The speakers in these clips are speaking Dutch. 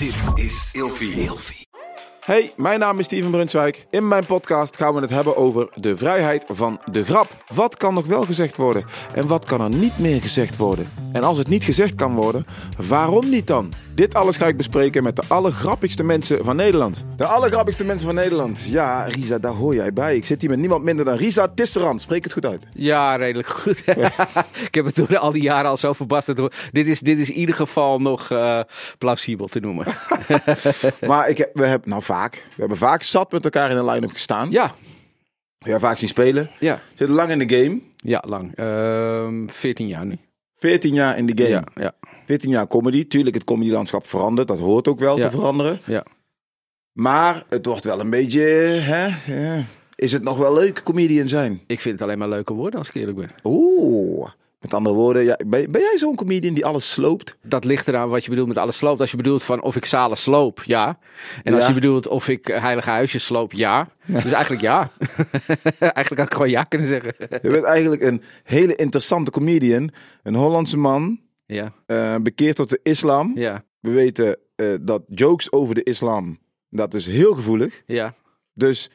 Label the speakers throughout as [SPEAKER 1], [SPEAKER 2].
[SPEAKER 1] Dit is Ilfie.
[SPEAKER 2] Hey, mijn naam is Steven Brunswijk. In mijn podcast gaan we het hebben over de vrijheid van de grap. Wat kan nog wel gezegd worden en wat kan er niet meer gezegd worden? En als het niet gezegd kan worden, waarom niet dan? Dit alles ga ik bespreken met de allergrappigste mensen van Nederland. De allergrappigste mensen van Nederland. Ja, Risa, daar hoor jij bij. Ik zit hier met niemand minder dan Risa Tisserand. Spreek het goed uit.
[SPEAKER 3] Ja, redelijk goed. ik heb het door al die jaren al zo verbasterd. Dit is, dit is in ieder geval nog uh, plausibel te noemen.
[SPEAKER 2] maar ik heb, we hebben nou vaak, we hebben vaak zat met elkaar in een line-up gestaan.
[SPEAKER 3] Ja.
[SPEAKER 2] Ja, vaak zien spelen.
[SPEAKER 3] Ja.
[SPEAKER 2] Zit lang in de game.
[SPEAKER 3] Ja, lang. Uh, ehm, 14 jaar nu.
[SPEAKER 2] 14 jaar in de game.
[SPEAKER 3] Ja, ja.
[SPEAKER 2] 14 jaar comedy. Tuurlijk, het comedylandschap verandert. Dat hoort ook wel te veranderen.
[SPEAKER 3] Ja.
[SPEAKER 2] Maar het wordt wel een beetje... Hè, ja. Is het nog wel leuk comedian zijn?
[SPEAKER 3] Ik vind het alleen maar leuke woorden als ik eerlijk ben.
[SPEAKER 2] Oeh. Met andere woorden, ja, ben, ben, jij zo'n comedian die alles sloopt?
[SPEAKER 3] Dat ligt eraan wat je bedoelt met alles sloopt. Als je bedoelt van of ik zalen sloop, ja. En als je bedoelt of ik heilige huisjes sloop, ja. Dus eigenlijk ja. eigenlijk had ik gewoon ja kunnen zeggen.
[SPEAKER 2] je bent eigenlijk een hele interessante comedian. Een Hollandse man.
[SPEAKER 3] Ja.
[SPEAKER 2] Uh, bekeerd tot de islam.
[SPEAKER 3] Ja.
[SPEAKER 2] We weten uh, dat jokes over de islam, dat is heel gevoelig.
[SPEAKER 3] Ja.
[SPEAKER 2] Dus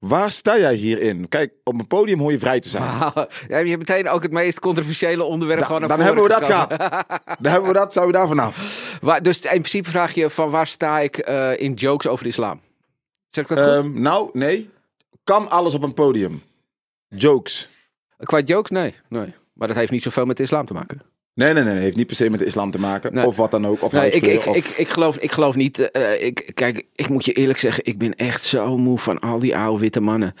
[SPEAKER 2] Waar sta jij hierin? Kijk, op een podium hoor je vrij te zijn.
[SPEAKER 3] Wow. Ja, je hebt meteen ook het meest controversiële onderwerp da, gewoon
[SPEAKER 2] Dan hebben we dat gehad. dan hebben we dat, zijn we daar vanaf.
[SPEAKER 3] Waar, dus in principe vraag je van waar sta ik uh, in jokes over de islam? Zeg ik dat goed?
[SPEAKER 2] Um, nou, nee. Kan alles op een podium. Jokes.
[SPEAKER 3] Qua jokes, nee. nee. Maar dat heeft niet zoveel met de islam te maken.
[SPEAKER 2] Nee, nee, nee. Heeft niet per se met de islam te maken. Nee. Of wat dan ook. Of
[SPEAKER 3] nee, ik, ik,
[SPEAKER 2] of...
[SPEAKER 3] ik, ik, geloof, ik geloof niet. Uh, ik, kijk, ik moet je eerlijk zeggen. Ik ben echt zo moe van al die oude witte mannen.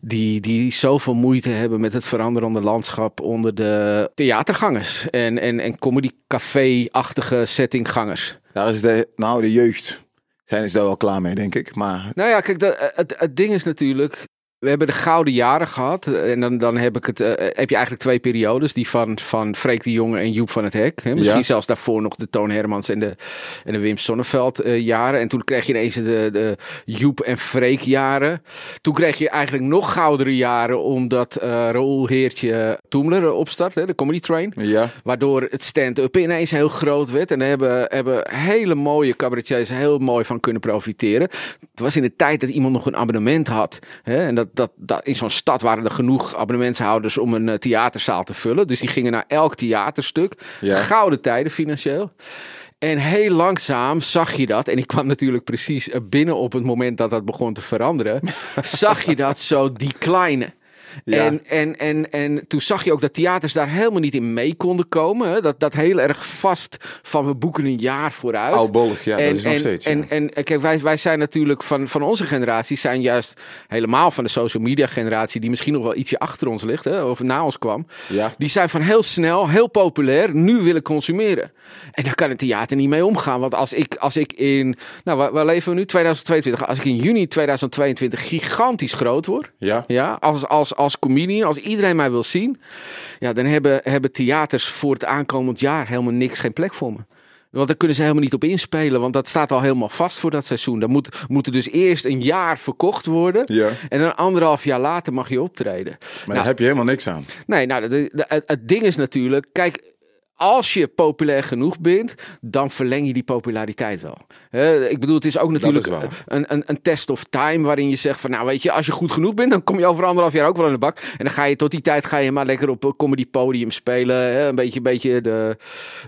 [SPEAKER 3] Die, die zoveel moeite hebben met het veranderende landschap onder de theatergangers. En, en, en comedycafé-achtige settinggangers.
[SPEAKER 2] Daar is de, nou, de jeugd. Zijn ze daar wel klaar mee, denk ik. Maar...
[SPEAKER 3] Nou ja, kijk, dat, het, het ding is natuurlijk. We hebben de gouden jaren gehad. En dan, dan heb, ik het, uh, heb je eigenlijk twee periodes. Die van, van Freek de Jonge en Joep van het Hek. Hè? Misschien ja. zelfs daarvoor nog de Toon Hermans en de, en de Wim Sonneveld uh, jaren. En toen kreeg je ineens de, de Joep en Freek jaren. Toen kreeg je eigenlijk nog goudere jaren. Omdat uh, Raoul Heertje Toemler opstart. Hè? De Comedy Train.
[SPEAKER 2] Ja.
[SPEAKER 3] Waardoor het stand-up ineens heel groot werd. En daar hebben, hebben hele mooie cabaretiers heel mooi van kunnen profiteren. Het was in de tijd dat iemand nog een abonnement had. Hè? En dat dat, dat, in zo'n stad waren er genoeg abonnementshouders om een uh, theaterzaal te vullen. Dus die gingen naar elk theaterstuk.
[SPEAKER 2] Ja.
[SPEAKER 3] Gouden tijden financieel. En heel langzaam zag je dat. En ik kwam natuurlijk precies binnen op het moment dat dat begon te veranderen. zag je dat zo declinen.
[SPEAKER 2] Ja.
[SPEAKER 3] En, en, en, en toen zag je ook dat theaters daar helemaal niet in mee konden komen. Hè? Dat, dat heel erg vast van we boeken een jaar vooruit.
[SPEAKER 2] Oudbollig, ja,
[SPEAKER 3] en,
[SPEAKER 2] dat is nog
[SPEAKER 3] en,
[SPEAKER 2] steeds. Ja.
[SPEAKER 3] En, en kijk, wij, wij zijn natuurlijk van, van onze generatie, zijn juist helemaal van de social media generatie, die misschien nog wel ietsje achter ons ligt, hè, of na ons kwam.
[SPEAKER 2] Ja.
[SPEAKER 3] Die zijn van heel snel, heel populair, nu willen consumeren. En daar kan het theater niet mee omgaan. Want als ik, als ik in, nou waar, waar leven we nu? 2022. Als ik in juni 2022 gigantisch groot word.
[SPEAKER 2] Ja.
[SPEAKER 3] Ja, als, als, als comedian, als iedereen mij wil zien, ja, dan hebben, hebben theaters voor het aankomend jaar helemaal niks, geen plek voor me. Want daar kunnen ze helemaal niet op inspelen, want dat staat al helemaal vast voor dat seizoen. Dan moet, moet er dus eerst een jaar verkocht worden.
[SPEAKER 2] Ja.
[SPEAKER 3] En dan anderhalf jaar later mag je optreden.
[SPEAKER 2] Maar
[SPEAKER 3] Nou,
[SPEAKER 2] daar heb je helemaal niks aan.
[SPEAKER 3] Nee, nou, de, de- het, het ding is natuurlijk, kijk, als je populair genoeg bent, dan verleng je die populariteit wel. Ik bedoel, het is ook natuurlijk
[SPEAKER 2] is
[SPEAKER 3] een, een, een test of time waarin je zegt van, nou weet je, als je goed genoeg bent, dan kom je over anderhalf jaar ook wel in de bak. En dan ga je tot die tijd ga je maar lekker op een comedy podium spelen, hè, een beetje, een beetje de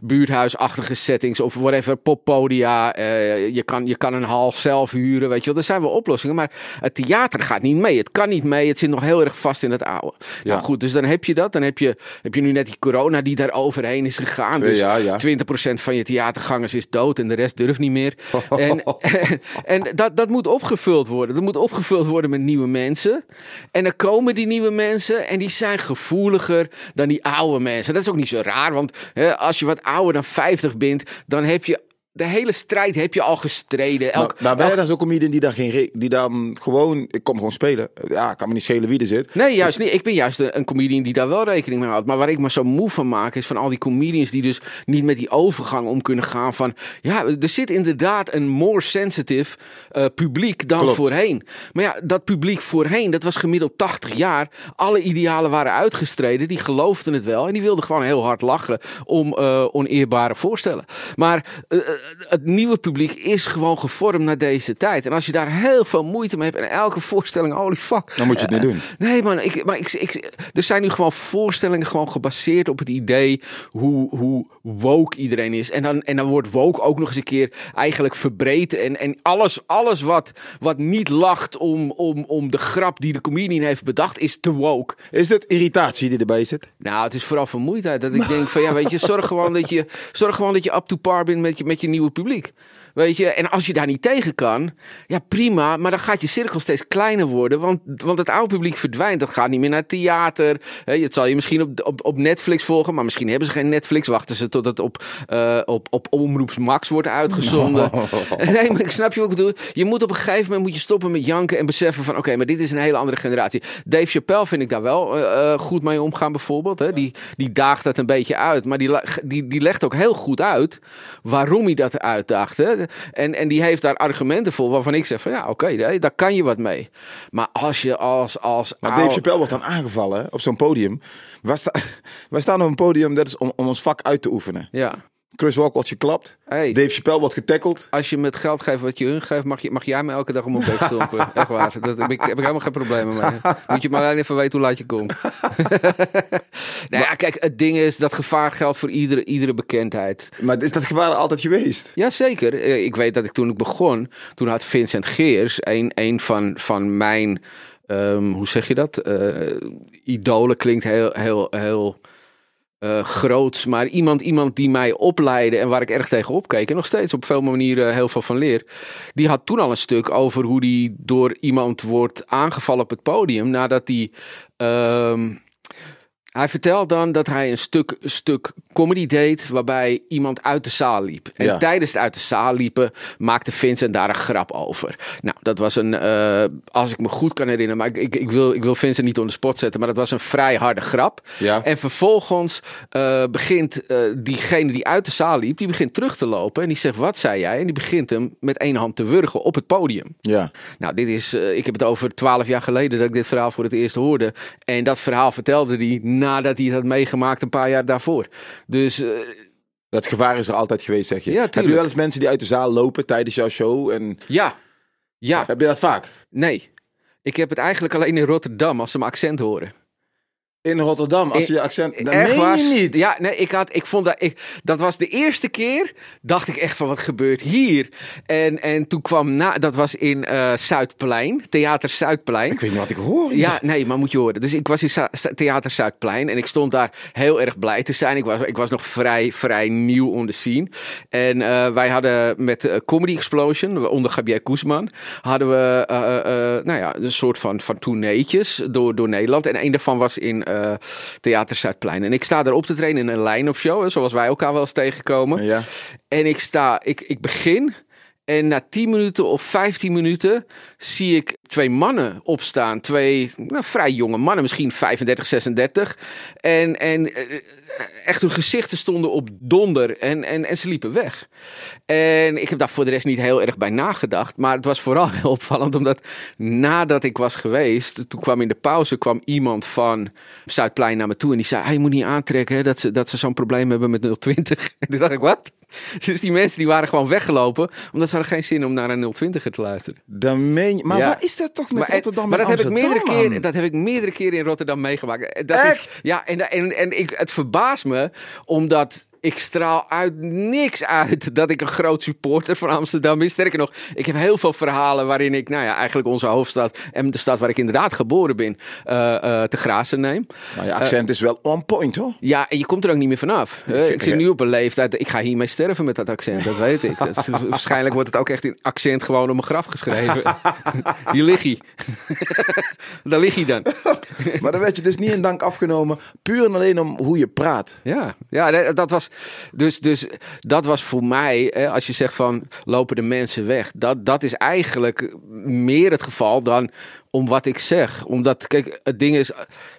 [SPEAKER 3] buurthuisachtige settings of whatever, poppodia. Eh, je, kan, je kan een hal zelf huren, weet je wel. Er zijn wel oplossingen, maar het theater gaat niet mee. Het kan niet mee, het zit nog heel erg vast in het oude.
[SPEAKER 2] Ja.
[SPEAKER 3] Nou goed, dus dan heb je dat. Dan heb je, heb je nu net die corona die daar overheen is gegaan. Dus
[SPEAKER 2] jaar, ja.
[SPEAKER 3] 20% van je theatergangers is dood en de rest durft niet meer. En, en, en dat, dat moet opgevuld worden. Dat moet opgevuld worden met nieuwe mensen. En dan komen die nieuwe mensen en die zijn gevoeliger dan die oude mensen. Dat is ook niet zo raar, want hè, als je wat ouder dan 50 bent, dan heb je de hele strijd heb je al gestreden. Elk,
[SPEAKER 2] nou ben je
[SPEAKER 3] elk-
[SPEAKER 2] dan zo'n comedian die, daar geen die dan gewoon... Ik kom gewoon spelen. Ja, kan me niet schelen wie er zit.
[SPEAKER 3] Nee, juist niet. Ik ben juist een, een comedian die daar wel rekening mee houdt. Maar waar ik me zo moe van maak, is van al die comedians die dus niet met die overgang om kunnen gaan. Van ja, er zit inderdaad een more sensitive eh, publiek dan
[SPEAKER 2] Klopt.
[SPEAKER 3] voorheen. Maar ja, dat publiek voorheen, dat was gemiddeld 80 jaar. Alle idealen waren uitgestreden. Die geloofden het wel. En die wilden gewoon heel hard lachen om eh, oneerbare voorstellen. Maar eh, het nieuwe publiek is gewoon gevormd naar deze tijd. En als je daar heel veel moeite mee hebt en elke voorstelling, holy fuck.
[SPEAKER 2] Dan moet je het niet doen.
[SPEAKER 3] Nee, man, ik, maar ik, ik, er zijn nu gewoon voorstellingen gewoon gebaseerd op het idee hoe, hoe woke iedereen is. En dan, en dan wordt woke ook nog eens een keer eigenlijk verbreed. En, en alles, alles wat, wat niet lacht om, om, om de grap die de comedian heeft bedacht, is te woke.
[SPEAKER 2] Is het irritatie die erbij zit?
[SPEAKER 3] Nou, het is vooral vermoeidheid. Dat ik denk van ja, weet je, zorg gewoon dat je, zorg gewoon dat je up to par bent met je, met je nieuwe publiek. Weet je, en als je daar niet tegen kan, ja prima, maar dan gaat je cirkel steeds kleiner worden, want, want het oude publiek verdwijnt. Dat gaat niet meer naar theater. Het zal je misschien op, op, op Netflix volgen, maar misschien hebben ze geen Netflix. Wachten ze tot het op, uh, op, op Omroeps Max wordt uitgezonden. Nee, maar ik snap je wat ik bedoel. Je moet op een gegeven moment moet je stoppen met janken en beseffen van oké, maar dit is een hele andere generatie. Dave Chappelle vind ik daar wel uh, goed mee omgaan bijvoorbeeld. Hè. Die, die daagt dat een beetje uit, maar die, die, die legt ook heel goed uit waarom hij dat uitdaagt. Hè. En, en die heeft daar argumenten voor waarvan ik zeg van ja, oké, daar kan je wat mee. Maar als je als... als
[SPEAKER 2] maar Dave Chappelle wordt dan aangevallen op zo'n podium. Wij, sta, wij staan op een podium dat is om, om ons vak uit te oefenen.
[SPEAKER 3] Ja.
[SPEAKER 2] Chris Rock wordt geklapt. Hey, Dave Chappelle wordt getackled.
[SPEAKER 3] Als je met geld geeft wat je hun geeft, mag, je, mag jij me elke dag om mijn bek stompen. Echt waar. Dat heb ik, helemaal geen problemen mee. Moet je maar alleen even weten hoe laat je komt. nou ja, kijk, het ding is, dat gevaar geldt voor iedere, iedere bekendheid.
[SPEAKER 2] Maar is dat gevaar altijd geweest?
[SPEAKER 3] Jazeker. Eh, ik weet dat ik toen ik begon, toen had Vincent Geers, een, een van, van mijn, um, hoe zeg je dat? Uh, idolen klinkt heel, heel, heel uh, groots, maar iemand, iemand die mij opleidde en waar ik erg tegen opkeek en nog steeds op veel manieren heel veel van leer. Die had toen al een stuk over hoe die door iemand wordt aangevallen op het podium nadat hij uh, hij vertelt dan dat hij een stuk, stuk comedy deed waarbij iemand uit de zaal liep. En tijdens het uit de zaal liepen maakte Vincent daar een grap over. Nou, dat was een, uh, als ik me goed kan herinneren, maar ik, ik, ik, wil, ik wil Vincent niet onder de spot zetten, maar dat was een vrij harde grap.
[SPEAKER 2] Ja.
[SPEAKER 3] En vervolgens uh, begint uh, diegene die uit de zaal liep, die begint terug te lopen en die zegt, wat zei jij? En die begint hem met één hand te wurgen op het podium.
[SPEAKER 2] Ja.
[SPEAKER 3] Nou, dit is, ik heb het over twaalf jaar geleden dat ik dit verhaal voor het eerst hoorde. En dat verhaal vertelde hij nadat hij het had meegemaakt een paar jaar daarvoor. Dus... Uh,
[SPEAKER 2] dat gevaar is er altijd geweest, zeg je.
[SPEAKER 3] Ja,
[SPEAKER 2] heb je wel eens mensen die uit de zaal lopen tijdens jouw show? En...
[SPEAKER 3] Ja. ja.
[SPEAKER 2] Heb je dat vaak?
[SPEAKER 3] Nee. Ik heb het eigenlijk alleen in Rotterdam als ze mijn accent horen.
[SPEAKER 2] In Rotterdam, als je je accent... Dat meen was, je niet.
[SPEAKER 3] Ja, nee, ik had, ik vond dat... Ik, dat was de eerste keer, dacht ik echt van, wat gebeurt hier? En, en toen kwam na... Dat was in uh, Zuidplein, Theater Zuidplein.
[SPEAKER 2] Ik weet niet wat ik hoor.
[SPEAKER 3] Ja, nee, maar moet je horen. Dus ik was in Theater Zuidplein en ik stond daar heel erg blij te zijn. Ik was, ik was nog vrij, vrij nieuw on the scene. En uh, wij hadden met uh, Comedy Explosion, onder Gabriel Koesman, hadden we, nou ja, een soort van, van tourneetjes door, door Nederland. En een daarvan was in uh, Theater Zuidplein. En ik sta daar op te trainen in een line-up show, zoals wij elkaar wel eens tegenkomen.
[SPEAKER 2] Ja.
[SPEAKER 3] En ik sta, ik, ik begin en na 10 minuten of 15 minuten zie ik twee mannen opstaan. Twee nou, vrij jonge mannen, misschien 35, 36. En, en eh, echt hun gezichten stonden op donder en, en, en ze liepen weg. En ik heb daar voor de rest niet heel erg bij nagedacht. Maar het was vooral heel opvallend, omdat nadat ik was geweest, toen kwam in de pauze kwam iemand van Zuidplein naar me toe en die zei: Je moet niet aantrekken hè, dat ze, dat ze zo'n probleem hebben met 020. En toen dacht ik: Wat? Dus die mensen die waren gewoon weggelopen, omdat ze hadden geen zin om naar een 020 te luisteren.
[SPEAKER 2] Dan meen je, maar ja. waar is dat toch met
[SPEAKER 3] maar,
[SPEAKER 2] Rotterdam
[SPEAKER 3] Maar dat heb, ik meerdere
[SPEAKER 2] keer,
[SPEAKER 3] dat heb ik meerdere keren in Rotterdam meegemaakt. Dat
[SPEAKER 2] Echt?
[SPEAKER 3] Is, ja, en, en, en ik, het verbaast me, omdat ik straal uit niks uit dat ik een groot supporter van Amsterdam ben. Sterker nog, ik heb heel veel verhalen waarin ik, nou ja, eigenlijk onze hoofdstad en de stad waar ik inderdaad geboren ben, uh, uh, te grazen neem.
[SPEAKER 2] Maar je accent uh, is wel on point hoor.
[SPEAKER 3] Ja, en je komt er ook niet meer vanaf. ik zit nu op een leeftijd, ik ga hiermee sterven met dat accent, dat weet ik. Dat, waarschijnlijk wordt het ook echt in accent gewoon op mijn graf geschreven. Hier lig je. Daar lig je dan.
[SPEAKER 2] maar dan werd je dus niet in dank afgenomen, puur en alleen om hoe je praat.
[SPEAKER 3] Ja, ja dat was dus, dus dat was voor mij, hè, als je zegt van lopen de mensen weg, dat, dat is eigenlijk meer het geval dan om wat ik zeg. Omdat, kijk, het ding is,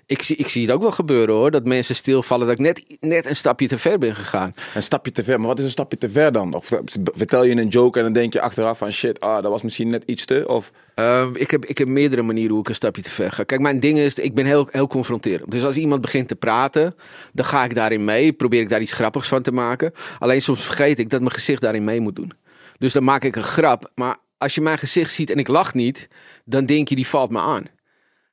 [SPEAKER 3] ik zie, ik zie het ook wel gebeuren hoor, dat mensen stilvallen dat ik net, net een stapje te ver ben gegaan.
[SPEAKER 2] Een stapje te ver, maar wat is een stapje te ver dan? Of vertel je een joke en dan denk je achteraf van shit, ah, dat was misschien net iets te, of...
[SPEAKER 3] Uh, ik, heb, ik heb meerdere manieren hoe ik een stapje te ver ga. Kijk, mijn ding is, ik ben heel, heel confronterend. Dus als iemand begint te praten, dan ga ik daarin mee. Probeer ik daar iets grappigs van te maken. Alleen soms vergeet ik dat mijn gezicht daarin mee moet doen. Dus dan maak ik een grap. Maar als je mijn gezicht ziet en ik lach niet, dan denk je die valt me aan.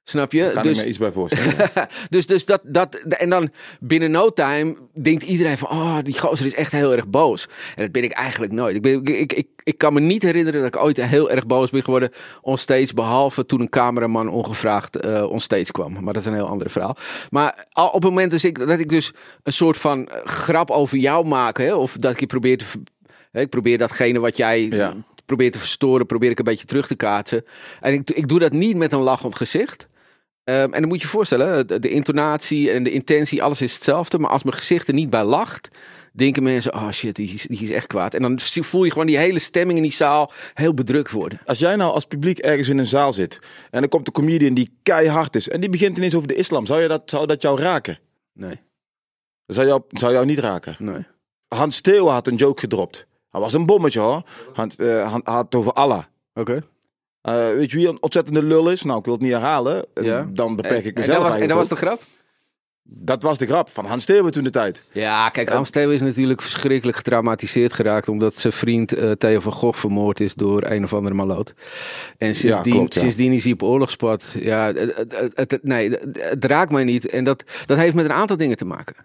[SPEAKER 3] Snap je?
[SPEAKER 2] Kan dus, ik me iets bij voorstellen.
[SPEAKER 3] dus dus dat, dat, en dan binnen no time denkt iedereen van, oh, die gozer is echt heel erg boos. En dat ben ik eigenlijk nooit. Ik, ben, ik, ik, ik, kan me niet herinneren dat ik ooit heel erg boos ben geworden onstage, behalve toen een cameraman ongevraagd uh, onstage kwam. Maar dat is een heel ander verhaal. Maar al op het moment dat ik, dat ik dus een soort van grap over jou maak, hè, of dat ik je probeer te ik probeer datgene wat jij ja. Probeert te verstoren, probeer ik een beetje terug te kaatsen. En ik, ik doe dat niet met een lachend gezicht. Um, en dan moet je je voorstellen, de, de, intonatie en de intentie, alles is hetzelfde. Maar als mijn gezicht er niet bij lacht, denken mensen, oh shit, die is, die is echt kwaad. En dan voel je gewoon die hele stemming in die zaal heel bedrukt worden.
[SPEAKER 2] Als jij nou als publiek ergens in een zaal zit en er komt een comedian die keihard is en die begint ineens over de islam, zou, je dat, zou dat jou raken?
[SPEAKER 3] Nee.
[SPEAKER 2] zou jou, zou jou niet raken?
[SPEAKER 3] Nee.
[SPEAKER 2] Hans Theo had een joke gedropt. Hij was een bommetje hoor. Hans, uh, had het over Allah.
[SPEAKER 3] Oké.
[SPEAKER 2] Uh, weet je wie een ontzettende lul is? Nou, ik wil het niet herhalen. Ja. Dan beperk ik mezelf
[SPEAKER 3] En dat was, en dat was de grap?
[SPEAKER 2] Dat was de grap van Hans Steeuwen toen de tijd.
[SPEAKER 3] Ja, kijk, Hans Steeuwen is natuurlijk verschrikkelijk getraumatiseerd geraakt. omdat zijn vriend uh, Theo van Gogh vermoord is door een of andere maloot. En sindsdien, ja, klopt, ja. sindsdien is hij op oorlogspad. Ja, het, het, nee, het raakt mij niet. En dat, dat heeft met een aantal dingen te maken.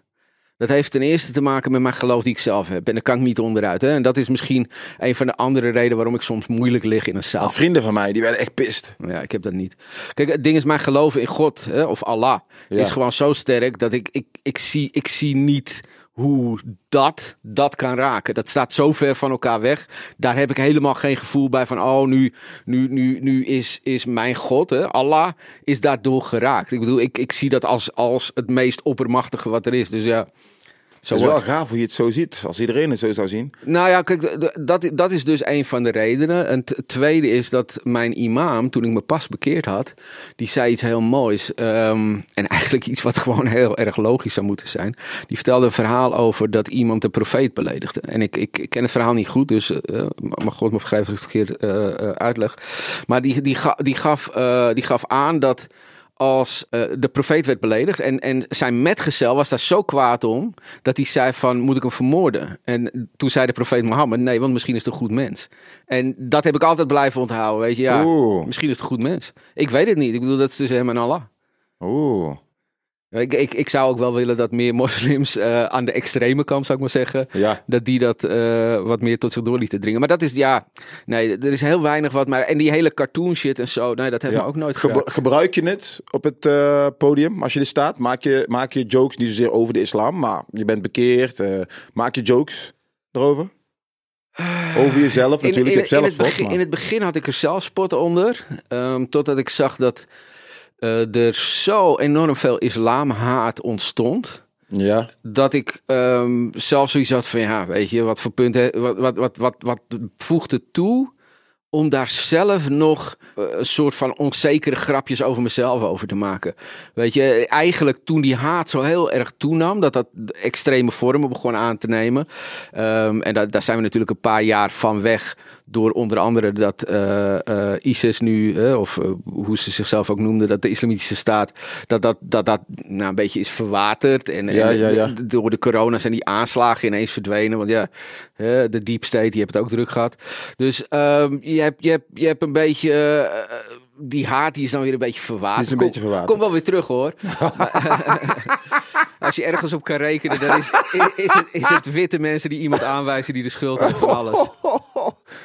[SPEAKER 3] Dat heeft ten eerste te maken met mijn geloof die ik zelf heb. En daar kan ik niet onderuit. Hè? En dat is misschien een van de andere redenen waarom ik soms moeilijk lig in een zaal.
[SPEAKER 2] Vrienden van mij, die werden echt pist.
[SPEAKER 3] Ja, ik heb dat niet. Kijk, het ding is, mijn geloof in God hè, of Allah is gewoon zo sterk dat ik, ik, ik, zie, ik zie niet hoe dat dat kan raken. Dat staat zo ver van elkaar weg. Daar heb ik helemaal geen gevoel bij van, oh, nu, nu, nu, nu is, is mijn God, hè, Allah, is daardoor geraakt. Ik bedoel, ik, ik zie dat als, als het meest oppermachtige wat er is. Dus ja,
[SPEAKER 2] zo het is wel gaaf hoe je het zo ziet, als iedereen het zo zou zien.
[SPEAKER 3] Nou ja, kijk, dat, dat is dus een van de redenen. Een tweede is dat mijn imam, toen ik me pas bekeerd had, die zei iets heel moois. Ehm, en eigenlijk iets wat gewoon heel erg logisch zou moeten zijn. Die vertelde een verhaal over dat iemand de profeet beledigde. En ik, ik, ken het verhaal niet goed, dus uh, mag God me vergrijpen als ik het verkeerd uh, uitleg. Maar die, die, die, gaf, die gaf aan dat als uh, de profeet werd beledigd. En, en zijn metgezel was daar zo kwaad om. dat hij zei: van moet ik hem vermoorden? En toen zei de profeet Mohammed: nee, want misschien is het een goed mens. En dat heb ik altijd blijven onthouden. Weet je, ja, misschien is het een goed mens. Ik weet het niet. Ik bedoel, dat is tussen hem en Allah.
[SPEAKER 2] Oeh.
[SPEAKER 3] Ik, ik, ik zou ook wel willen dat meer moslims uh, aan de extreme kant, zou ik maar zeggen,
[SPEAKER 2] ja.
[SPEAKER 3] dat die dat uh, wat meer tot zich door lieten dringen. Maar dat is, ja, nee, er is heel weinig wat. Maar, en die hele cartoon shit en zo, nee, dat hebben ja. we ook nooit Ge
[SPEAKER 2] Gebruik je het op het uh, podium als je er staat? Maak je, maak je jokes, niet zozeer over de islam, maar je bent bekeerd. maak je jokes erover? Over jezelf natuurlijk.
[SPEAKER 3] In, in, in, het begin, in, het begin, had ik er zelf spot onder. Um, totdat ik zag dat uh, er zo enorm veel islamhaat ontstond.
[SPEAKER 2] Ja.
[SPEAKER 3] Dat ik um, zelf zoiets had van, ja, weet je, wat voor punten, wat, wat, wat, wat, wat voegt het toe om daar zelf nog uh, een soort van onzekere grapjes over mezelf over te maken. Weet je, eigenlijk toen die haat zo heel erg toenam, dat dat extreme vormen begon aan te nemen. Um, en da daar zijn we natuurlijk een paar jaar van weg door onder andere dat uh, uh, ISIS nu, uh, of hoe ze zichzelf ook noemden, dat de islamitische staat, dat dat, dat, dat nou, een beetje is verwaterd. En,
[SPEAKER 2] ja,
[SPEAKER 3] en
[SPEAKER 2] ja, ja.
[SPEAKER 3] door de corona zijn die aanslagen ineens verdwenen. Want ja, de deep state, die hebt het ook druk gehad. Dus um, je, hebt, je, hebt, je hebt een beetje die haat die is dan weer een beetje verwaterd.
[SPEAKER 2] Is een kom, beetje verwaterd.
[SPEAKER 3] Kom wel weer terug hoor. Als je ergens op kan rekenen, dan is, is, het, is het witte mensen die iemand aanwijzen die de schuld heeft van alles.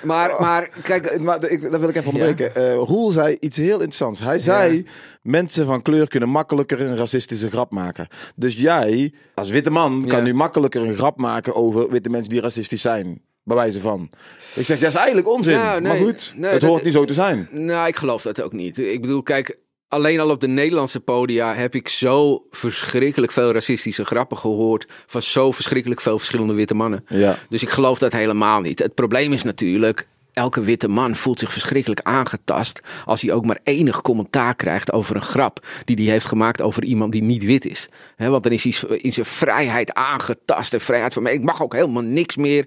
[SPEAKER 3] Maar, maar kijk...
[SPEAKER 2] Maar, ik, dat wil ik even onderbreken. Ja? Uh, Roel zei iets heel interessants. Hij zei, ja. mensen van kleur kunnen makkelijker een racistische grap maken. Dus jij, als witte man, kan ja. nu makkelijker een grap maken over witte mensen die racistisch zijn bij wijze van. Ik zeg, dat is eigenlijk onzin. Nee, maar goed, nee, het dat, hoort niet zo te zijn.
[SPEAKER 3] Nou, ik geloof dat ook niet. Ik bedoel, kijk, alleen al op de Nederlandse podia heb ik zo verschrikkelijk veel racistische grappen gehoord van zo verschrikkelijk veel verschillende witte mannen.
[SPEAKER 2] Ja.
[SPEAKER 3] Dus ik geloof dat helemaal niet. Het probleem is natuurlijk, elke witte man voelt zich verschrikkelijk aangetast als hij ook maar enig commentaar krijgt over een grap die hij heeft gemaakt over iemand die niet wit is. He, want dan is hij in zijn vrijheid aangetast en vrijheid van mij. Ik mag ook helemaal niks meer.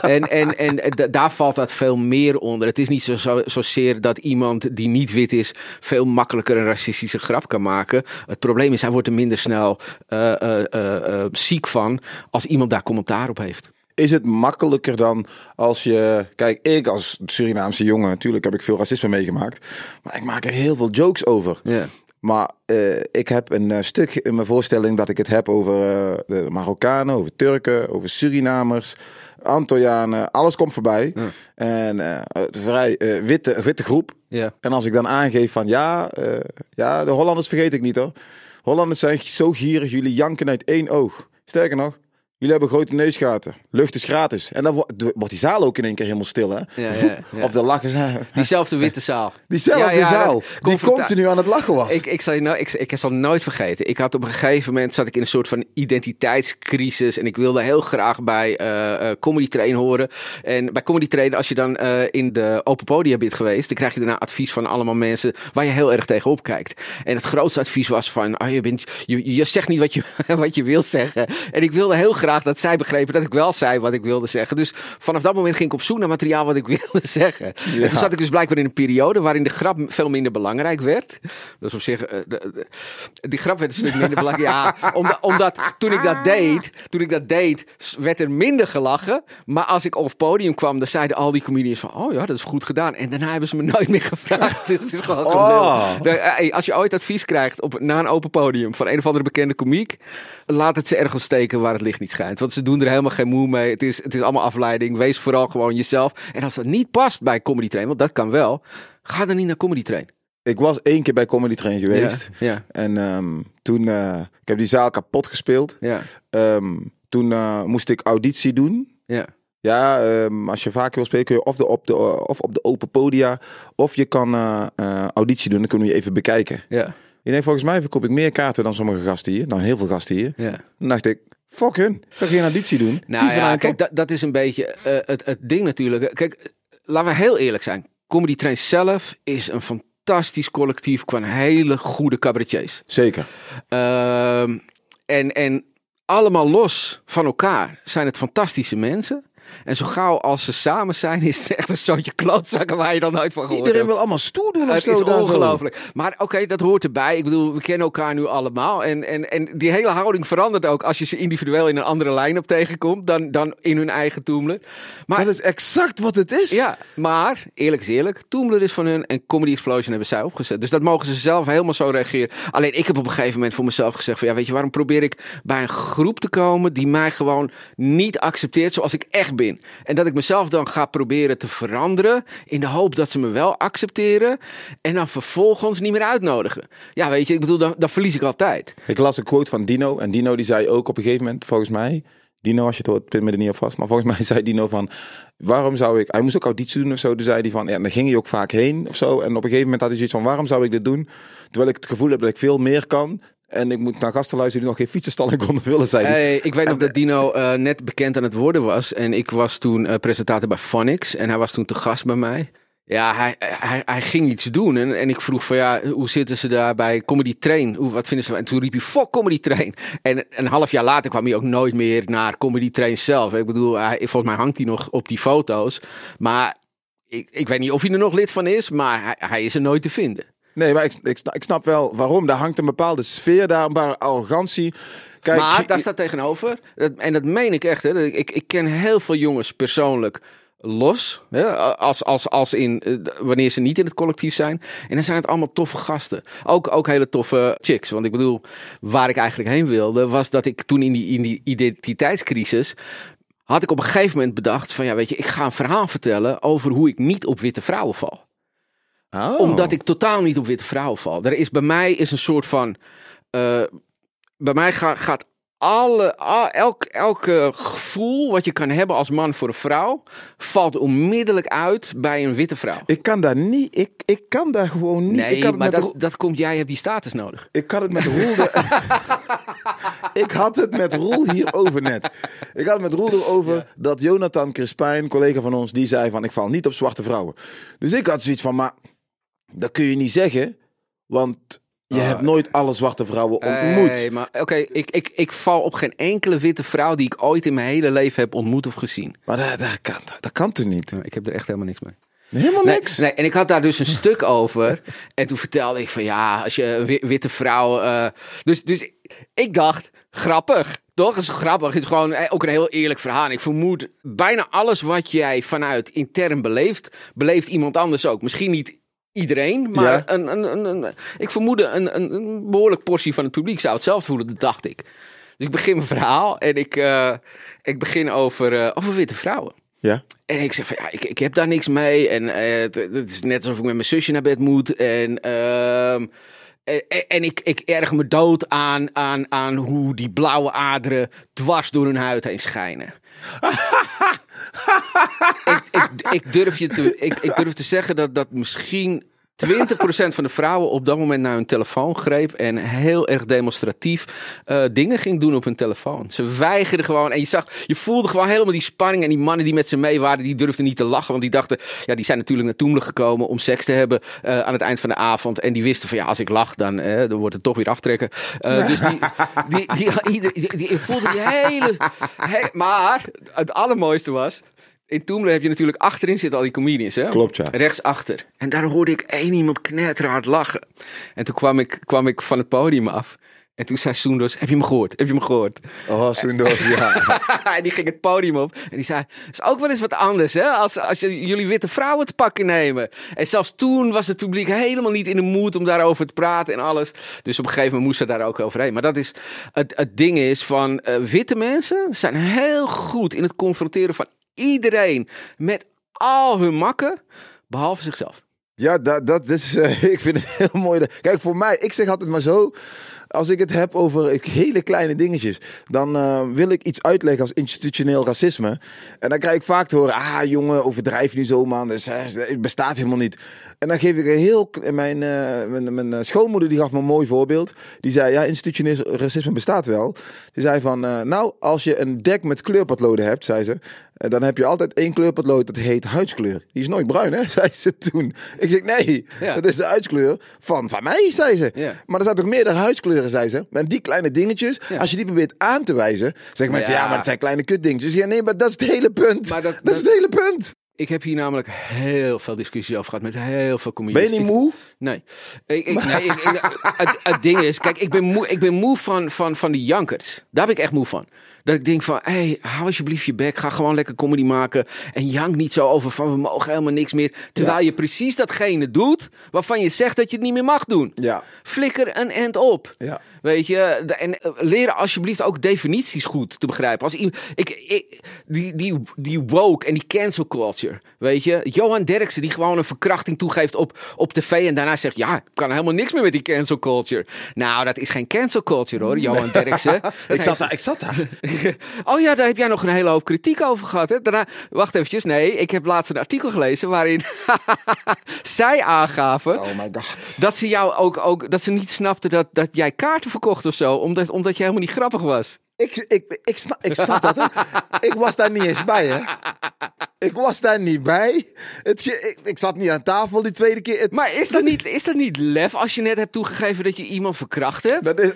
[SPEAKER 3] en en, en daar valt dat veel meer onder. Het is niet zo, zo, zozeer dat iemand die niet wit is veel makkelijker een racistische grap kan maken. Het probleem is, hij wordt er minder snel uh, uh, uh, ziek van als iemand daar commentaar op heeft.
[SPEAKER 2] Is het makkelijker dan als je. Kijk, ik als Surinaamse jongen, natuurlijk heb ik veel racisme meegemaakt. Maar ik maak er heel veel jokes over.
[SPEAKER 3] Ja.
[SPEAKER 2] Maar uh, ik heb een uh, stuk in mijn voorstelling dat ik het heb over uh, de Marokkanen, over Turken, over Surinamers, Antillianen. Alles komt voorbij.
[SPEAKER 3] Ja.
[SPEAKER 2] En vrij witte, witte groep.
[SPEAKER 3] Ja.
[SPEAKER 2] En als ik dan aangeef van ja, ja, de Hollanders vergeet ik niet hoor. Hollanders zijn zo gierig, jullie janken uit één oog. Sterker nog, Jullie hebben grote neusgaten. Lucht is gratis. En dan wordt, die zaal ook in één keer helemaal stil, hè?
[SPEAKER 3] Ja, ja, ja.
[SPEAKER 2] Of de lachen zijn.
[SPEAKER 3] Diezelfde witte zaal.
[SPEAKER 2] Diezelfde zaal. Die continu aan het lachen was.
[SPEAKER 3] Ik, ik, zal je nou, ik, ik zal nooit vergeten. Ik had op een gegeven moment zat ik in een soort van identiteitscrisis. En ik wilde heel graag bij eh, Comedy Train horen. En bij Comedy Train, als je dan eh, in de open podia bent geweest, dan krijg je daarna advies van allemaal mensen waar je heel erg tegenop kijkt. En het grootste advies was van, oh, je, bent, je, je zegt niet wat je, wat je wil zeggen. En ik wilde heel graag dat zij begrepen dat ik wel zei wat ik wilde zeggen. Dus vanaf dat moment ging ik op zoek naar materiaal wat ik wilde zeggen. En toen zat ik dus blijkbaar in een periode waarin de grap veel minder belangrijk werd. Dat is op zich, eh, de- de- die grap werd een stuk minder belangrijk. Ja, omdat, omdat toen ik dat deed, toen ik dat deed, werd er minder gelachen. Maar als ik op het podium kwam, dan zeiden al die comedians van, oh ja, dat is goed gedaan. En daarna hebben ze me nooit meer gevraagd. Dus het is gewoon
[SPEAKER 2] Oh.
[SPEAKER 3] eh, hey, als je ooit advies krijgt op, na een open podium van een of andere bekende komiek, laat het ze ergens steken waar het licht niet schijnt. Want ze doen er helemaal geen moe mee. Het is, het is allemaal afleiding. Wees vooral gewoon jezelf. En als dat niet past bij Comedy Train, want dat kan wel, ga dan niet naar Comedy Train.
[SPEAKER 2] Ik was één keer bij Comedy Train geweest.
[SPEAKER 3] Ja, ja,
[SPEAKER 2] En ehm, toen, eh, ik heb die zaal kapot gespeeld.
[SPEAKER 3] ja,
[SPEAKER 2] Ehm, toen eh, moest ik auditie doen.
[SPEAKER 3] ja.
[SPEAKER 2] Ja, ehm, als je vaker wil spreken, kun je of, de, op de, of op de open podia, of je kan eh, auditie doen. Dan kunnen we je even bekijken.
[SPEAKER 3] ja,
[SPEAKER 2] Je denkt, volgens mij verkoop ik meer kaarten dan sommige gasten hier, dan heel veel gasten hier.
[SPEAKER 3] ja.
[SPEAKER 2] Dan dacht ik, fuck hun, ga geen auditie doen.
[SPEAKER 3] Nou ja, kijk, dat, dat is een beetje eh, het, het ding natuurlijk. Kijk, laten we heel eerlijk zijn. Comedy Train zelf is een fantastisch collectief qua hele goede cabaretiers.
[SPEAKER 2] Zeker.
[SPEAKER 3] Ehm, en, en allemaal los van elkaar zijn het fantastische mensen. En zo gauw als ze samen zijn, is het echt een soortje klootzakken waar je dan nooit van gehoord
[SPEAKER 2] Iedereen
[SPEAKER 3] hebt.
[SPEAKER 2] wil allemaal stoer doen of
[SPEAKER 3] Het
[SPEAKER 2] zo.
[SPEAKER 3] is ongelooflijk. Maar oké, dat hoort erbij. Ik bedoel, we kennen elkaar nu allemaal. En, en, en die hele houding verandert ook als je ze individueel in een andere line-up tegenkomt dan, dan in hun eigen Toemler. Maar
[SPEAKER 2] Dat is exact wat het is.
[SPEAKER 3] ja, maar eerlijk is eerlijk. Toomler is van hun en Comedy Explosion hebben zij opgezet. Dus dat mogen ze zelf helemaal zo reageren. Alleen ik heb op een gegeven moment voor mezelf gezegd van ja, weet je, waarom probeer ik bij een groep te komen die mij gewoon niet accepteert zoals ik echt ben. En dat ik mezelf dan ga proberen te veranderen in de hoop dat ze me wel accepteren en dan vervolgens niet meer uitnodigen. Ja, weet je, ik bedoel, dan, dan verlies ik altijd.
[SPEAKER 2] Ik las een quote van Dino. En Dino die zei ook op een gegeven moment, volgens mij... Dino, als je het hoort, pin me er niet op vast. Maar volgens mij zei Dino van... Waarom zou ik... Hij moest ook auditie doen of zo. Toen zei hij van... Ja, dan ging hij ook vaak heen of zo. En op een gegeven moment had hij zoiets van... Waarom zou ik dit doen? Terwijl ik het gevoel heb dat ik veel meer kan. En ik moet naar gasten luisteren die nog geen fietsenstalling konden vullen, zei hij.
[SPEAKER 3] Hey, ik weet nog dat Dino eh, net bekend aan het worden was. En ik was toen eh, presentator bij Phonics. En hij was toen te gast bij mij. Ja, hij, hij, hij ging iets doen. En, en ik vroeg van ja, hoe zitten ze daar bij Comedy Train? Hoe, wat vinden ze? En toen riep hij, fuck Comedy Train. En een half jaar later kwam hij ook nooit meer naar Comedy Train zelf. Ik bedoel, hij, volgens mij hangt hij nog op die foto's. Maar ik, ik weet niet of hij er nog lid van is. Maar hij, hij is er nooit te vinden.
[SPEAKER 2] Nee, maar ik, ik, snap, ik snap wel waarom. Daar hangt een bepaalde sfeer, daar een bepaalde arrogantie. Kijk,
[SPEAKER 3] maar daar staat tegenover, en dat meen ik echt, hè, ik, ik ken heel veel jongens persoonlijk los, hè, als, als, als in eh, wanneer ze niet in het collectief zijn. En dan zijn het allemaal toffe gasten. Ook, ook hele toffe chicks. Want ik bedoel, waar ik eigenlijk heen wilde, was dat ik toen in die, in die identiteitscrisis. Had ik op een gegeven moment bedacht van ja, weet je, ik ga een verhaal vertellen over hoe ik niet op witte vrouwen val
[SPEAKER 2] Oh.
[SPEAKER 3] omdat ik totaal niet op witte vrouwen val. Er is bij mij is een soort van. eh, bij mij ga- gaat alle, elk, elk gevoel wat je kan hebben als man voor een vrouw, valt onmiddellijk uit bij een witte vrouw.
[SPEAKER 2] Ik kan daar niet, ik, ik kan daar gewoon niet. ik
[SPEAKER 3] Nee,
[SPEAKER 2] kan het
[SPEAKER 3] maar dat, dat komt, jij hebt die status nodig.
[SPEAKER 2] Ik had het met Roel. de- ik had het met Roel hierover net. Ik had het met Roel erover dat Jonathan Crispijn, collega van ons, die zei van ik val niet op zwarte vrouwen. Dus ik had zoiets van, maar dat kun je niet zeggen, want je
[SPEAKER 3] Ah,
[SPEAKER 2] hebt nooit alle zwarte vrouwen ontmoet.
[SPEAKER 3] Nee, maar oké, ik, ik, ik val op geen enkele witte vrouw die ik ooit in mijn hele leven heb ontmoet of gezien.
[SPEAKER 2] Maar dat, dat, kan, dat kan toch niet?
[SPEAKER 3] Ik heb er echt helemaal niks mee.
[SPEAKER 2] Helemaal niks.
[SPEAKER 3] nee, en ik had daar dus een stuk over. En toen vertelde ik van ja, als je een wi- witte vrouw. eh, dus, dus ik dacht, grappig. Toch? Het is grappig. Het is gewoon eh, ook een heel eerlijk verhaal. En ik vermoed bijna alles wat jij vanuit intern beleeft, beleeft iemand anders ook. Misschien niet iedereen, maar
[SPEAKER 2] Ja.
[SPEAKER 3] een, een, een, een- ik vermoedde een, een, een behoorlijk portie van het publiek zou hetzelfde voelen. Dat dacht ik. Dus ik begin mijn verhaal en ik, eh, ik begin over, eh, over witte vrouwen.
[SPEAKER 2] Ja.
[SPEAKER 3] En ik zeg van ja, ik, ik heb daar niks mee. En eh, het, het is net alsof ik met mijn zusje naar bed moet. En, ehm, en, en ik, ik erg me dood aan, aan, aan hoe die blauwe aderen dwars door hun huid heen schijnen. ik, ik, ik, durf je te, ik, ik durf te zeggen dat, dat misschien 20% van de vrouwen op dat moment naar hun telefoon greep en heel erg demonstratief eh, dingen ging doen op hun telefoon. Ze weigerden gewoon en je zag, je voelde gewoon helemaal die spanning en die mannen die met ze mee waren, die durfden niet te lachen, want die dachten, ja, die zijn natuurlijk naar Toemelen gekomen om seks te hebben eh, aan het eind van de avond en die wisten van ja, als ik lach, dan, eh, dan wordt het toch weer aftrekken. Dus die, die, die, die, die, voelde die hele, he- maar het allermooiste was. In Toemelen heb je natuurlijk achterin zitten al die comedians, hè?
[SPEAKER 2] Klopt, ja.
[SPEAKER 3] Rechtsachter. En daar hoorde ik één iemand knetterhard lachen. En toen kwam ik, kwam ik van het podium af. En toen zei Soendos, heb je me gehoord? Heb je me gehoord?
[SPEAKER 2] Oh, Soendos, ja.
[SPEAKER 3] en die ging het podium op. En die zei, is ook wel eens wat anders, hè? Als, als jullie witte vrouwen te pakken nemen. En zelfs toen was het publiek helemaal niet in de moed om daarover te praten en alles. Dus op een gegeven moment moest ze daar ook overheen. Maar dat is, het, het ding is van, eh, witte mensen zijn heel goed in het confronteren van iedereen. Met al hun makken, behalve zichzelf.
[SPEAKER 2] Ja, dat, dat is, eh, ik vind het heel mooi. dat- Kijk, voor mij, ik zeg altijd maar zo. Als ik het heb over hele kleine dingetjes, dan eh, wil ik iets uitleggen als institutioneel racisme. En dan krijg ik vaak te horen, ah jongen, overdrijf niet zo man, eh, het bestaat helemaal niet. En dan geef ik een heel, k- mijn, eh, mijn, mijn eh, schoonmoeder die gaf me een mooi voorbeeld. Die zei, ja, institutioneel racisme bestaat wel. Die zei van, eh, nou, als je een dek met kleurpotloden hebt, zei ze, eh, dan heb je altijd één kleurpotlood, dat heet huidskleur. Die is nooit bruin, hè, zei ze toen. Ik zeg, nee,
[SPEAKER 3] Ja.
[SPEAKER 2] dat is de huidskleur van, van mij, zei ze.
[SPEAKER 3] Ja.
[SPEAKER 2] Maar er zijn toch meerdere huidskleuren, zei ze. En die kleine dingetjes,
[SPEAKER 3] Ja.
[SPEAKER 2] als je die probeert aan te wijzen, zeggen mensen, ja. Maar dat zijn kleine kutdingetjes. Ja, nee, maar dat is het hele punt.
[SPEAKER 3] Maar
[SPEAKER 2] dat,
[SPEAKER 3] dat-
[SPEAKER 2] is het hele punt.
[SPEAKER 3] Ik heb hier namelijk heel veel discussies over gehad met heel veel
[SPEAKER 2] Ben
[SPEAKER 3] comedians.
[SPEAKER 2] je niet
[SPEAKER 3] Ik-
[SPEAKER 2] moe?
[SPEAKER 3] Nee. Ik, ik, nee het, het ding is, kijk, ik ben moe, ik ben moe van, van, van die jankers. Daar ben ik echt moe van. Dat ik denk van, hé, hey, hou alsjeblieft je bek. Ga gewoon lekker comedy maken. En jank niet zo over van, we mogen helemaal niks meer. Terwijl je precies datgene doet waarvan je zegt dat je het niet meer mag doen.
[SPEAKER 2] Ja.
[SPEAKER 3] Flikker een end op.
[SPEAKER 2] Ja.
[SPEAKER 3] Weet je, en eh, leren alsjeblieft ook definities goed te begrijpen. Als ik, ik, die, die, die woke en die cancel culture, weet je. Johan Derksen die gewoon een verkrachting toegeeft op, op tv en daarna zegt, ja, ik kan helemaal niks meer met die cancel culture. Nou, dat is geen cancel culture hoor, Johan Derksen.
[SPEAKER 2] Ik zat daar, ik zat daar.
[SPEAKER 3] Oh ja, daar heb jij nog een hele hoop kritiek over gehad. Hè? Daarna, wacht eventjes, nee, ik heb laatst een artikel gelezen waarin zij aangaven
[SPEAKER 2] Oh my god.
[SPEAKER 3] dat ze jou ook, ook dat ze niet snapte dat, dat jij kaarten verkocht of zo, omdat, omdat je helemaal niet grappig was.
[SPEAKER 2] Ik, ik, ik, snap, ik snap dat. Hè. Ik was daar niet eens bij, hè. Ik was daar niet bij. Het, ik, ik zat niet aan tafel die tweede keer. Het-
[SPEAKER 3] Maar is dat, niet, is dat niet lef als je net hebt toegegeven dat je iemand verkracht hebt?
[SPEAKER 2] Dat is,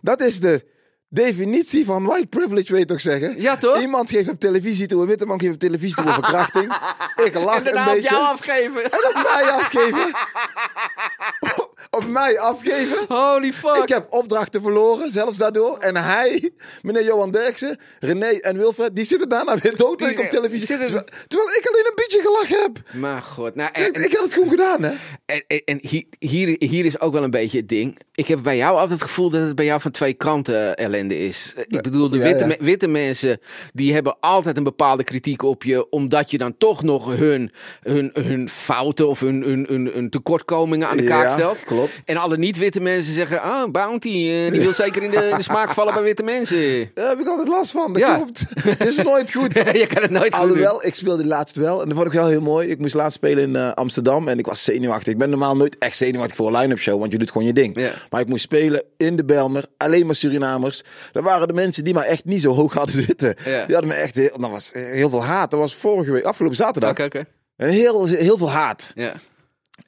[SPEAKER 2] dat is de definitie van white privilege, weet je toch zeggen?
[SPEAKER 3] Ja, toch?
[SPEAKER 2] Iemand geeft op televisie toe, een witte man geeft op televisie toe een verkrachting. Ik lach
[SPEAKER 3] En daarna
[SPEAKER 2] een
[SPEAKER 3] op
[SPEAKER 2] beetje.
[SPEAKER 3] jou afgeven.
[SPEAKER 2] En op mij afgeven. op mij afgeven.
[SPEAKER 3] Holy fuck.
[SPEAKER 2] Ik heb opdrachten verloren, zelfs daardoor. En hij, meneer Johan Derksen, René en Wilfred, die zitten daarna weer doodleuk op televisie.
[SPEAKER 3] zitten-
[SPEAKER 2] Terwijl, terwijl ik alleen een beetje gelachen heb.
[SPEAKER 3] Maar god, nou, en,
[SPEAKER 2] Ik, ik had het gewoon gedaan, hè?
[SPEAKER 3] En, en, en hier, hier, is ook wel een beetje het ding. Ik heb bij jou altijd het gevoel dat het bij jou van twee kanten ellende is. Ik bedoel, de witte,
[SPEAKER 2] ja.
[SPEAKER 3] witte mensen die hebben altijd een bepaalde kritiek op je, omdat je dan toch nog hun, hun, hun fouten of hun, hun, hun, hun tekortkomingen aan de kaak
[SPEAKER 2] Ja,
[SPEAKER 3] stelt.
[SPEAKER 2] Klopt.
[SPEAKER 3] En alle niet-witte mensen zeggen, ah, Bounty, eh, die wil zeker in de, in de smaak vallen bij witte mensen.
[SPEAKER 2] Daar heb ik altijd last van, dat
[SPEAKER 3] Ja.
[SPEAKER 2] klopt. Het is nooit goed.
[SPEAKER 3] je kan het nooit goed doen.
[SPEAKER 2] Alhoewel, ik speelde laatst wel. En dat vond ik wel heel mooi. Ik moest laatst spelen in eh, Amsterdam. En ik was zenuwachtig. Ik ben normaal nooit echt zenuwachtig voor een line-up show. Want je doet gewoon je ding.
[SPEAKER 3] Ja.
[SPEAKER 2] Maar ik moest spelen in de Belmer. Alleen maar Surinamers. Dat waren de mensen die mij echt niet zo hoog hadden zitten.
[SPEAKER 3] Ja.
[SPEAKER 2] Die hadden me echt... Heel, dat was heel veel haat. Dat was vorige week, afgelopen zaterdag.
[SPEAKER 3] Oké, oké.
[SPEAKER 2] En heel, heel veel haat.
[SPEAKER 3] Ja.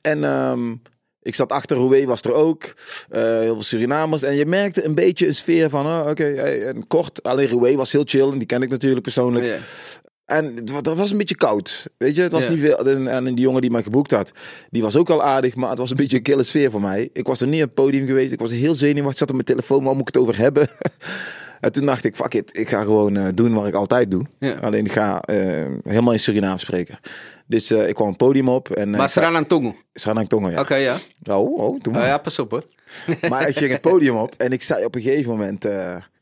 [SPEAKER 2] En ehm, ik zat achter Roué, was er ook. Eh, heel veel Surinamers. En je merkte een beetje een sfeer van, oh, oké, hey, en kort. Alleen Roué was heel chill. En die ken ik natuurlijk persoonlijk.
[SPEAKER 3] Ja.
[SPEAKER 2] En dat was een beetje koud. Weet je, het was niet veel. En, en die jongen die mij geboekt had, die was ook al aardig. Maar het was een beetje een kille sfeer voor mij. Ik was er niet op het podium geweest. Ik was heel zenuwachtig. Ik zat op mijn telefoon. Waar moet ik het over hebben? en toen dacht ik, fuck it. Ik ga gewoon eh, doen wat ik altijd doe.
[SPEAKER 3] Ja.
[SPEAKER 2] Alleen ik ga eh, helemaal in Surinaam spreken. Dus eh, ik kwam het podium op. En,
[SPEAKER 3] Maar Sranang Tongo.
[SPEAKER 2] Sanang Tongo, ja.
[SPEAKER 3] Oké, ja.
[SPEAKER 2] Oh, oh, doe
[SPEAKER 3] Oh,
[SPEAKER 2] maar.
[SPEAKER 3] ja, pas op hoor.
[SPEAKER 2] Maar ik ging het podium op en ik zei op een gegeven moment: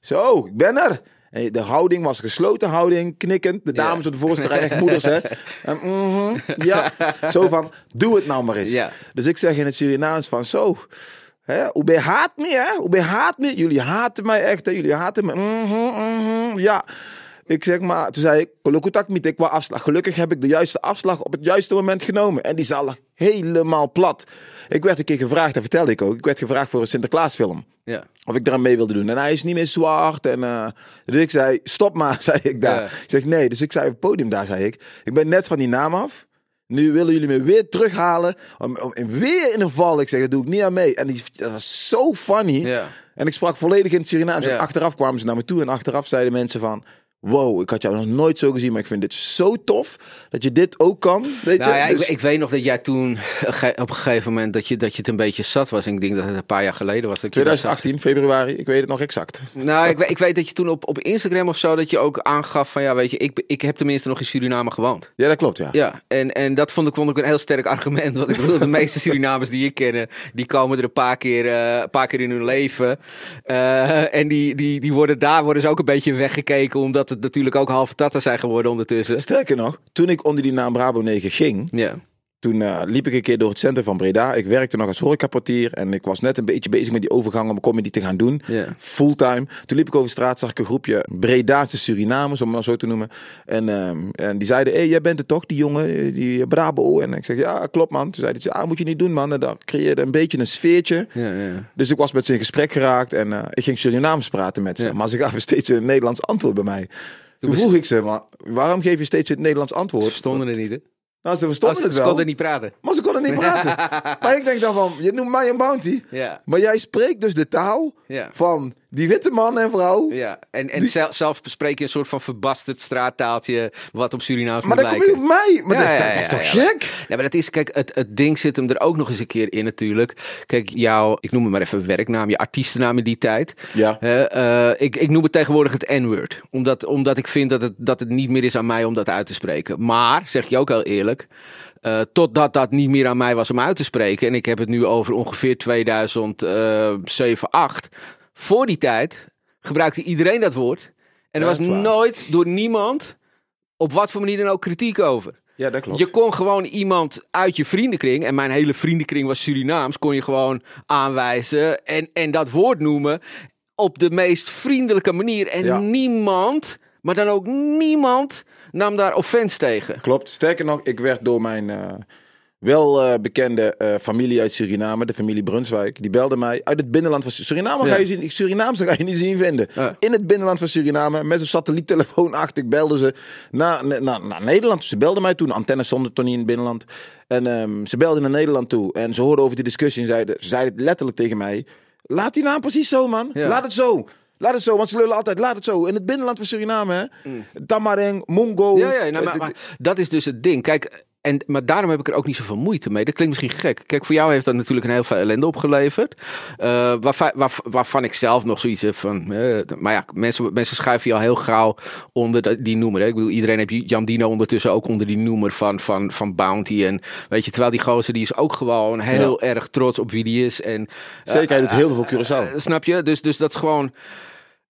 [SPEAKER 2] Zo, ik ben er. En de houding was gesloten houding, knikkend. De dames op de voorste rij, echt moeders, hè? En, mhm, ja, zo van: Doe het nou maar eens. Dus ik zeg in het Surinaams: van Zo, hè, je haat me, hè? Je haat me? Jullie haten mij echt, hè? Jullie haten me. Mhm, mhm, ja. Ik zeg maar, toen zei ik, Kolokutak niet, ik qua afslag. Gelukkig heb ik de juiste afslag op het juiste moment genomen. En die zaal helemaal plat. Ik werd een keer gevraagd, dat vertelde ik ook. Ik werd gevraagd voor een Sinterklaasfilm.
[SPEAKER 3] Ja.
[SPEAKER 2] Of ik eraan mee wilde doen. En hij is niet meer zwart. En, eh, dus ik zei, stop maar, zei ik daar.
[SPEAKER 3] Ja.
[SPEAKER 2] Ik zeg, nee. Dus ik zei op het podium daar, zei ik. Ik ben net van die naam af. Nu willen jullie me weer terughalen. Om, om, en weer in een val. Ik zeg, dat doe ik niet aan mee. En die, dat was zo funny.
[SPEAKER 3] Ja.
[SPEAKER 2] En ik sprak volledig in het Surinaams.
[SPEAKER 3] Ja.
[SPEAKER 2] En achteraf kwamen ze naar me toe. En achteraf zeiden mensen van... Wow, ik had jou nog nooit zo gezien. Maar ik vind dit zo tof. Dat je dit ook kan. Weet
[SPEAKER 3] Nou
[SPEAKER 2] je?
[SPEAKER 3] ja, ik,
[SPEAKER 2] Dus-
[SPEAKER 3] ik weet nog dat jij toen ge- op een gegeven moment dat je, dat je het een beetje zat was. En ik denk dat het een paar jaar geleden was. Dat je dat zag.
[SPEAKER 2] 2018, februari. Ik weet het nog exact.
[SPEAKER 3] Nou, ik, weet- ik weet dat je toen op, op Instagram of zo, dat je ook aangaf van ja, weet je, ik, ik heb tenminste nog in Suriname gewoond.
[SPEAKER 2] Ja, dat klopt, ja.
[SPEAKER 3] Ja, en, en dat vond ik, vond ik een heel sterk argument. Want ik bedoel, de meeste Surinamers die ik ken, die komen er een paar keer, eh, een paar keer in hun leven. Eh, en die, die, die worden daar worden ze ook een beetje weggekeken, omdat het natuurlijk ook halve tatten zijn geworden ondertussen.
[SPEAKER 2] Sterker nog, toen ik onder die naam Brabo 9 ging...
[SPEAKER 3] Ja,
[SPEAKER 2] Toen eh, liep ik een keer door het centrum van Breda. Ik werkte nog als horecaportier en ik was net een beetje bezig met die overgang om comedy te gaan doen. Fulltime. Toen liep ik over straat, zag ik een groepje Bredaanse Surinamers, om het maar zo te noemen. En, ehm, en die zeiden, hé, hey, jij bent het toch, die jongen, eh, die Brabo? En ik zeg, ja, klopt man. Toen zeiden ze, ah, moet je niet doen man. En dat creëerde een beetje een sfeertje. Dus ik was met ze in gesprek geraakt en eh, ik ging Surinaams praten met ze. Maar ze gaven steeds een Nederlands antwoord bij mij. Toen vroeg ik ze, maar waarom geef je steeds het Nederlands antwoord?
[SPEAKER 3] Ze stonden er niet, hè?
[SPEAKER 2] Nou, ze verstonden
[SPEAKER 3] Als-
[SPEAKER 2] het
[SPEAKER 3] Ze
[SPEAKER 2] wel.
[SPEAKER 3] konden niet praten.
[SPEAKER 2] Maar ze konden niet praten. maar ik denk dan van, je noemt mij een bounty.
[SPEAKER 3] Ja,
[SPEAKER 2] Maar jij spreekt dus de taal
[SPEAKER 3] ja.
[SPEAKER 2] van die witte man en vrouw.
[SPEAKER 3] Ja, en, en zel- zelf bespreek je een soort van verbasterd straattaaltje wat op Surinaams
[SPEAKER 2] Maar
[SPEAKER 3] moet
[SPEAKER 2] dan kom je
[SPEAKER 3] lijken.
[SPEAKER 2] op mij. Maar dat, is,
[SPEAKER 3] Ja,
[SPEAKER 2] toch-
[SPEAKER 3] ja,
[SPEAKER 2] dat is
[SPEAKER 3] ja,
[SPEAKER 2] toch
[SPEAKER 3] ja.
[SPEAKER 2] gek?
[SPEAKER 3] Nee, maar dat is, kijk, het, het ding zit hem er ook nog eens een keer in natuurlijk. Kijk, jouw, ik noem het maar even werknaam, je artiestennaam in die tijd.
[SPEAKER 2] Ja.
[SPEAKER 3] Hè, eh, ik, ik noem het tegenwoordig het N-word. Omdat, omdat ik vind dat het, dat het niet meer is aan mij om dat uit te spreken. Maar, zeg je ook heel eerlijk, eh, totdat dat niet meer aan mij was om uit te spreken. En ik heb het nu over ongeveer 2007, 8. Voor die tijd gebruikte iedereen dat woord. En er was
[SPEAKER 2] waar.
[SPEAKER 3] nooit door niemand, op wat voor manier dan ook, kritiek over.
[SPEAKER 2] Ja, dat klopt.
[SPEAKER 3] Je kon gewoon iemand uit je vriendenkring, en mijn hele vriendenkring was Surinaams, kon je gewoon aanwijzen en, en dat woord noemen op de meest vriendelijke manier. En
[SPEAKER 2] Ja.
[SPEAKER 3] niemand, maar dan ook niemand, nam daar offense tegen.
[SPEAKER 2] Klopt. Sterker nog, ik werd door mijn eh, wel eh, bekende eh, familie uit Suriname, de familie Brunswijk, die belde mij uit het binnenland van Su- Suriname. Ga je zien, Surinaamse ga je niet zien vinden.
[SPEAKER 3] Ja.
[SPEAKER 2] In het binnenland van Suriname, met een satelliettelefoon achter, ik belde ze naar, naar, naar Nederland. Ze belden mij toen, antennes stonden toch niet in het binnenland. En ehm, ze belden naar Nederland toe en ze hoorden over die discussie en zeiden, ze zeiden letterlijk tegen mij, laat die naam precies zo man,
[SPEAKER 3] Ja.
[SPEAKER 2] laat het zo. Laat het zo, want ze lullen altijd, laat het zo. In het binnenland van Suriname, hè. Tamareng, Mongo.
[SPEAKER 3] Mm. Ja, ja nou, maar,
[SPEAKER 2] eh,
[SPEAKER 3] maar dat is dus het ding. Kijk, en, maar daarom heb ik er ook niet zoveel moeite mee. Dat klinkt misschien gek. Kijk, voor jou heeft dat natuurlijk een heel veel ellende opgeleverd. Eh, waarvan, waar- waarvan ik zelf nog zoiets heb van... eh, maar ja, mensen, mensen schuiven je al heel gauw onder de- die noemer. Hè? Ik bedoel, iedereen heeft Jan Dino ondertussen ook onder die noemer van, van, van Bounty. En weet je, terwijl die gozer, die is ook gewoon heel erg trots op wie die is. En,
[SPEAKER 2] Zeker, hij doet heel veel Curaçao.
[SPEAKER 3] eh, snap je? Dus, dus dat is gewoon...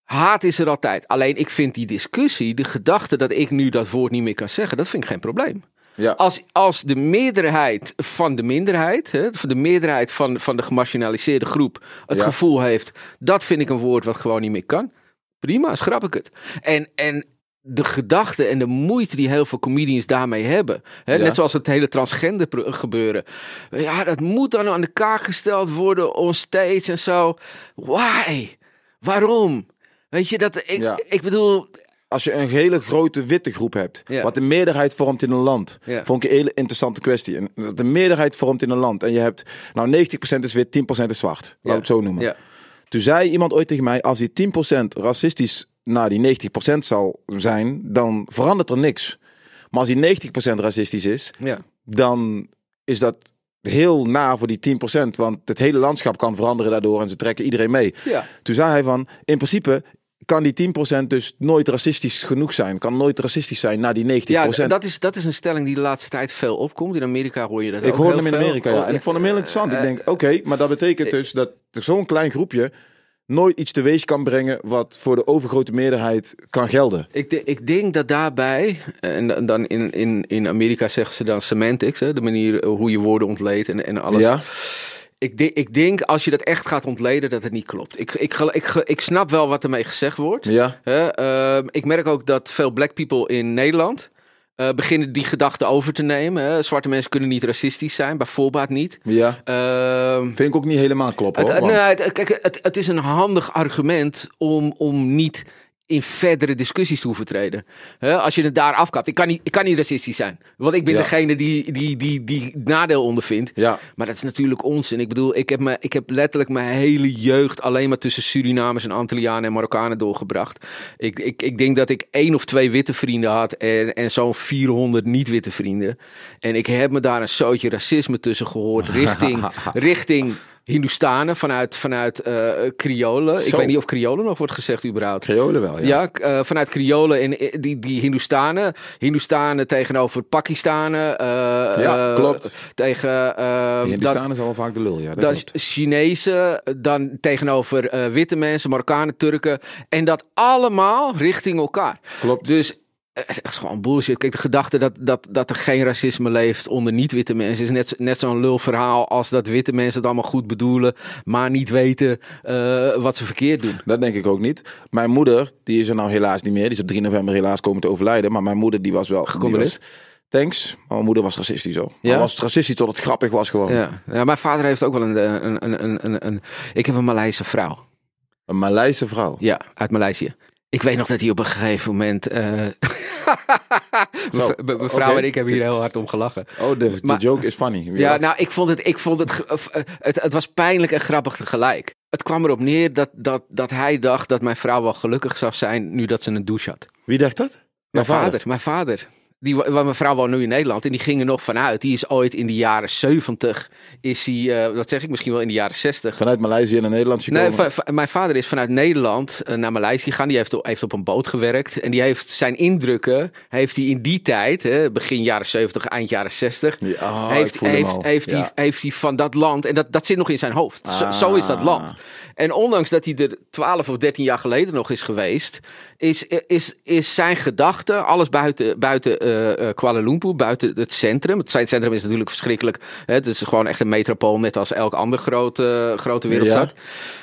[SPEAKER 3] Haat is er altijd. Alleen ik vind die discussie, de gedachte dat ik nu dat woord niet meer kan zeggen, dat vind ik geen probleem.
[SPEAKER 2] Ja.
[SPEAKER 3] Als, als de meerderheid van de minderheid, hè, de meerderheid van, van de gemarginaliseerde groep, het
[SPEAKER 2] Ja.
[SPEAKER 3] gevoel heeft, dat vind ik een woord wat gewoon niet meer kan. Prima, schrap ik het. En, en de gedachte en de moeite die heel veel comedians daarmee hebben. Hè,
[SPEAKER 2] Ja.
[SPEAKER 3] Net zoals het hele transgender gebeuren. Ja, dat moet dan aan de kaak gesteld worden onstage en zo. Why? Waarom? Weet je, dat ik,
[SPEAKER 2] Ja.
[SPEAKER 3] ik bedoel,
[SPEAKER 2] Als je een hele grote witte groep hebt,
[SPEAKER 3] Ja.
[SPEAKER 2] wat de meerderheid vormt in een land,
[SPEAKER 3] Ja.
[SPEAKER 2] vond ik een hele interessante kwestie. En dat de meerderheid vormt in een land en je hebt, nou 90% is wit, 10% is zwart. Laat
[SPEAKER 3] Ja.
[SPEAKER 2] het zo noemen. Toen zei iemand ooit tegen mij, als die 10% racistisch naar die 90% zal zijn, dan verandert er niks. Maar als die 90% racistisch is, dan is dat heel na voor die 10%. Want het hele landschap kan veranderen daardoor en ze trekken iedereen mee.
[SPEAKER 3] Ja.
[SPEAKER 2] Toen zei hij van, in principe kan die 10% dus nooit racistisch genoeg zijn. Kan nooit racistisch zijn naar die 90%.
[SPEAKER 3] Ja, dat is, dat is een stelling die de laatste tijd veel opkomt. In Amerika hoor je dat
[SPEAKER 2] ik
[SPEAKER 3] ook heel
[SPEAKER 2] hem in
[SPEAKER 3] veel.
[SPEAKER 2] Amerika, ja.
[SPEAKER 3] Oh,
[SPEAKER 2] En ik vond hem heel interessant.
[SPEAKER 3] eh,
[SPEAKER 2] ik denk, oké, maar dat betekent dus dat zo'n klein groepje nooit iets teweeg kan brengen wat voor de overgrote meerderheid kan gelden.
[SPEAKER 3] Ik, de- ik denk dat daarbij, en dan- in, in, in Amerika zeggen ze dan semantics, hè, de manier eh, hoe je woorden ontleedt en, en alles.
[SPEAKER 2] Ja?
[SPEAKER 3] Ik, de- ik denk als je dat echt gaat ontleden, dat het niet klopt. Ik, ik, ik, ik snap wel wat ermee gezegd wordt.
[SPEAKER 2] Ja?
[SPEAKER 3] Hè, ehm, ik merk ook dat veel black people in Nederland eh, beginnen die gedachte over te nemen. Hè. Zwarte mensen kunnen niet racistisch zijn, bij voorbaat niet.
[SPEAKER 2] Ja?
[SPEAKER 3] Ehm,
[SPEAKER 2] Vind ik ook niet helemaal kloppen
[SPEAKER 3] Het,
[SPEAKER 2] hoor.
[SPEAKER 3] het-
[SPEAKER 2] want-
[SPEAKER 3] nee, het, kijk, het, het is een handig argument om, om niet in verdere discussies te hoeven treden. Hè, als je het daar afkapt. Ik kan niet, ik kan niet racistisch zijn. Want ik ben
[SPEAKER 2] Ja.
[SPEAKER 3] degene die, die, die, die nadeel ondervindt.
[SPEAKER 2] Ja.
[SPEAKER 3] Maar dat is natuurlijk onzin. Ik bedoel, ik heb, me, ik heb letterlijk mijn hele jeugd alleen maar tussen Surinamers en Antillianen en Marokkanen doorgebracht. Ik, ik, ik denk dat ik één of twee witte vrienden had en, en zo'n 400 niet-witte vrienden. En ik heb me daar een zootje racisme tussen gehoord richting, richting Hindoestanen vanuit, vanuit eh Kriolen. Ik weet niet of Kriolen nog wordt gezegd überhaupt.
[SPEAKER 2] Creolen wel, ja.
[SPEAKER 3] Ja, eh, vanuit Kriolen en die, die Hindoestanen. Hindoestanen tegenover Pakistanen. eh,
[SPEAKER 2] Ja, klopt.
[SPEAKER 3] Tegen.
[SPEAKER 2] Die Hindustanen is al vaak de lul, ja. Dat
[SPEAKER 3] dan
[SPEAKER 2] klopt.
[SPEAKER 3] Chinezen, dan tegenover witte mensen, Marokkanen, Turken. En dat allemaal richting elkaar.
[SPEAKER 2] Klopt.
[SPEAKER 3] Dus het is gewoon bullshit. Kijk, de gedachte dat, dat, dat er geen racisme leeft onder niet-witte mensen... is net, net zo'n lulverhaal als dat witte mensen het allemaal goed bedoelen... maar niet weten eh, wat ze verkeerd doen.
[SPEAKER 2] Dat denk ik ook niet. Mijn moeder, die is er nou helaas niet meer. Die is op 3 november helaas komen te overlijden. Maar mijn moeder, die was wel...
[SPEAKER 3] Gecondoleerd.
[SPEAKER 2] Thanks. Maar mijn moeder was racistisch zo.
[SPEAKER 3] Ja?
[SPEAKER 2] Maar was racistisch tot het grappig was gewoon.
[SPEAKER 3] Ja. ja, mijn vader heeft ook wel een, een, een, een, een, een... Ik heb een Maleise vrouw.
[SPEAKER 2] Een Maleise vrouw.
[SPEAKER 3] Ja, uit Maleisië. Ik weet nog dat hij op een gegeven moment... eh
[SPEAKER 2] Zo,
[SPEAKER 3] me- Mevrouw
[SPEAKER 2] oké.
[SPEAKER 3] en ik hebben hier heel hard om gelachen.
[SPEAKER 2] Oh, de, de
[SPEAKER 3] Maar-
[SPEAKER 2] joke is funny. Wie
[SPEAKER 3] Ja,
[SPEAKER 2] lacht?
[SPEAKER 3] nou, ik vond het, ik vond het, eh, het, het was pijnlijk en grappig tegelijk. Het kwam erop neer dat, dat, dat hij dacht dat mijn vrouw wel gelukkig zou zijn nu dat ze een douche had.
[SPEAKER 2] Wie dacht dat?
[SPEAKER 3] Mijn vader, mijn vader. Die, wa- wa- mijn vrouw woont nu in Nederland en die ging er nog vanuit. Die is ooit in de jaren 70, is hij, eh, wat zeg ik, misschien wel in de jaren 60.
[SPEAKER 2] Vanuit Maleisië naar Nederland gekomen.
[SPEAKER 3] Nee, va- va- mijn vader is vanuit Nederland eh, naar Maleisië gegaan. Die heeft, op- heeft op een boot gewerkt. En die heeft zijn indrukken, heeft hij in die tijd, hè, begin jaren 70, eind jaren 60,
[SPEAKER 2] Ja, ah,
[SPEAKER 3] heeft, heeft, heeft,
[SPEAKER 2] Ja.
[SPEAKER 3] hij, heeft hij van dat land, en dat, dat zit nog in zijn hoofd. Zo, zo is dat
[SPEAKER 2] Ah.
[SPEAKER 3] land. En ondanks dat hij er 12 of 13 jaar geleden nog is geweest, is, is, is zijn gedachte, alles buiten, buiten eh, eh, Kuala Lumpur, buiten het centrum. Het centrum is natuurlijk verschrikkelijk. Hè, het is gewoon echt een metropool, net als elk ander grote, grote wereldstad.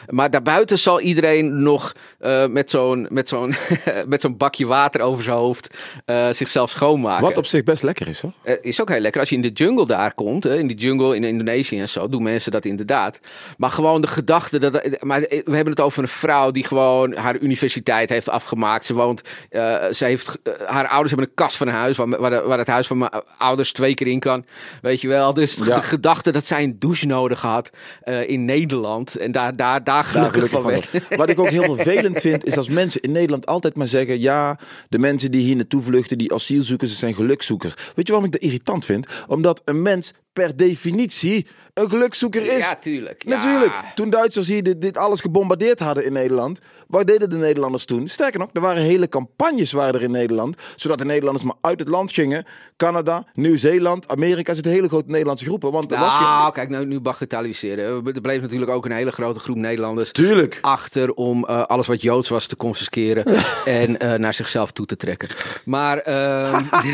[SPEAKER 3] Maar daarbuiten zal iedereen nog eh, met zo'n met zo'n met zo'n bakje water over zijn hoofd eh, zichzelf schoonmaken.
[SPEAKER 2] Wat op zich best lekker is, hoor.
[SPEAKER 3] Eh, is ook heel lekker. Als je in de jungle daar komt, hè, in de jungle in Indonesië en zo, doen mensen dat inderdaad. Maar gewoon de gedachte dat. Maar we hebben het over een vrouw die gewoon haar universiteit heeft afgemaakt. Ze woont. eh, ze heeft. eh, haar ouders hebben een kast van een huis waar, waar, het huis van mijn ouders twee keer in kan. Weet je wel. Dus
[SPEAKER 2] Ja.
[SPEAKER 3] de gedachte dat zij een douche nodig had eh, in Nederland. En daar, daar, daar
[SPEAKER 2] Daar
[SPEAKER 3] gelukkig, van werd.
[SPEAKER 2] Wat ik ook heel vervelend vind, is als mensen in Nederland altijd maar zeggen: ja, de mensen die hier naartoe vluchten, die asielzoekers, ze zijn gelukzoekers. Weet je waarom ik dat irritant vind? Omdat een mens per definitie een gelukzoeker is.
[SPEAKER 3] Ja, tuurlijk. Ja.
[SPEAKER 2] Natuurlijk. Toen Duitsers hier dit, dit alles gebombardeerd hadden in Nederland, Wat deden de Nederlanders toen? Sterker nog, er waren hele campagnes waren er in Nederland, zodat de Nederlanders maar uit het land gingen. Canada, Nieuw-Zeeland, Amerika zitten hele grote Nederlandse groepen. Want er was geen...
[SPEAKER 3] kijk, nou, nu bagatelliseren. Er bleef natuurlijk ook een hele grote groep Nederlanders
[SPEAKER 2] Tuurlijk.
[SPEAKER 3] achter om eh, alles wat Joods was te confisceren en eh, naar zichzelf toe te trekken. Maar. ehm,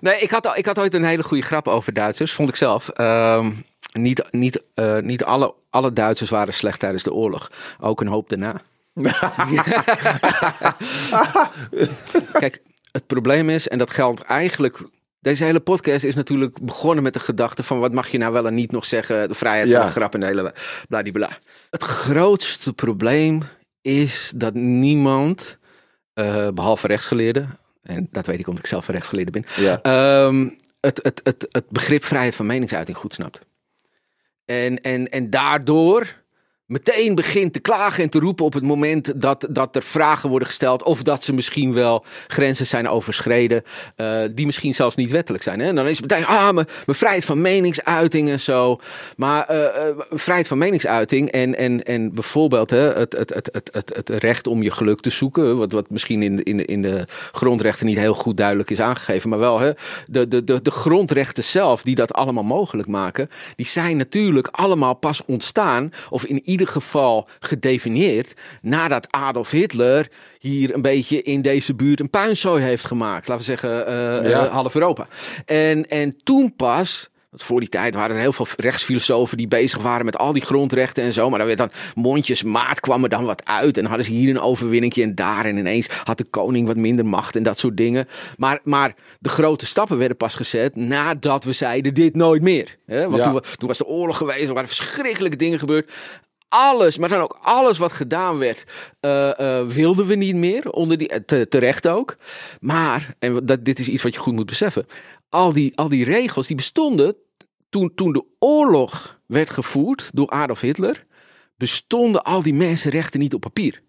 [SPEAKER 3] nee, ik had, ik had ooit een hele goede grap over Duitsers, vond ik zelf. Ehm, niet niet, eh, niet alle, alle Duitsers waren slecht tijdens de oorlog. Ook een hoop daarna. Kijk, het probleem is, en dat geldt eigenlijk. Deze hele podcast is natuurlijk begonnen met de gedachte van wat mag je nou wel en niet nog zeggen. De vrijheid
[SPEAKER 2] Ja.
[SPEAKER 3] van de grap en de hele bladibla. Het grootste probleem is dat niemand, eh, behalve rechtsgeleerden, en dat weet ik omdat ik zelf een rechtsgeleerde ben,
[SPEAKER 2] Ja.
[SPEAKER 3] ehm, het, het, het, het begrip vrijheid van meningsuiting goed snapt. En, en, en daardoor meteen begint te klagen en te roepen op het moment dat, dat er vragen worden gesteld. Of dat ze misschien wel grenzen zijn overschreden. eh, die misschien zelfs niet wettelijk zijn. Hè? En dan is het meteen, ah, mijn, vrijheid van meningsuiting en zo. Maar eh, vrijheid van meningsuiting en, en, en bijvoorbeeld hè, het, het, het, het, het, het recht om je geluk te zoeken. Wat, wat misschien in, in, in de grondrechten niet heel goed duidelijk is aangegeven. Maar wel hè, de, de, de, de grondrechten zelf die dat allemaal mogelijk maken. Die zijn natuurlijk allemaal pas ontstaan. Of in ieder geval gedefinieerd. Nadat Adolf Hitler hier een beetje in deze buurt een puinzooi heeft gemaakt. Laten we zeggen
[SPEAKER 2] Ja.
[SPEAKER 3] eh, half Europa. En, en toen pas... want Voor die tijd waren er heel veel rechtsfilosofen die bezig waren met al die grondrechten en zo. Maar dan werd dan mondjesmaat kwam er dan wat uit. En hadden ze hier een overwinningje en daar. En ineens had de koning wat minder macht en dat soort dingen. Maar, maar de grote stappen werden pas gezet nadat we zeiden dit nooit meer. Want
[SPEAKER 2] Ja.
[SPEAKER 3] toen, toen was de oorlog geweest, er waren verschrikkelijke dingen gebeurd. Alles, maar dan ook alles wat gedaan werd, eh, eh, wilden we niet meer. Onder die, eh, te, terecht ook. Maar, en dat, dit is iets wat je goed moet beseffen. Al die, al die regels die bestonden toen, toen de oorlog werd gevoerd door Adolf Hitler. Bestonden al die mensenrechten niet op papier.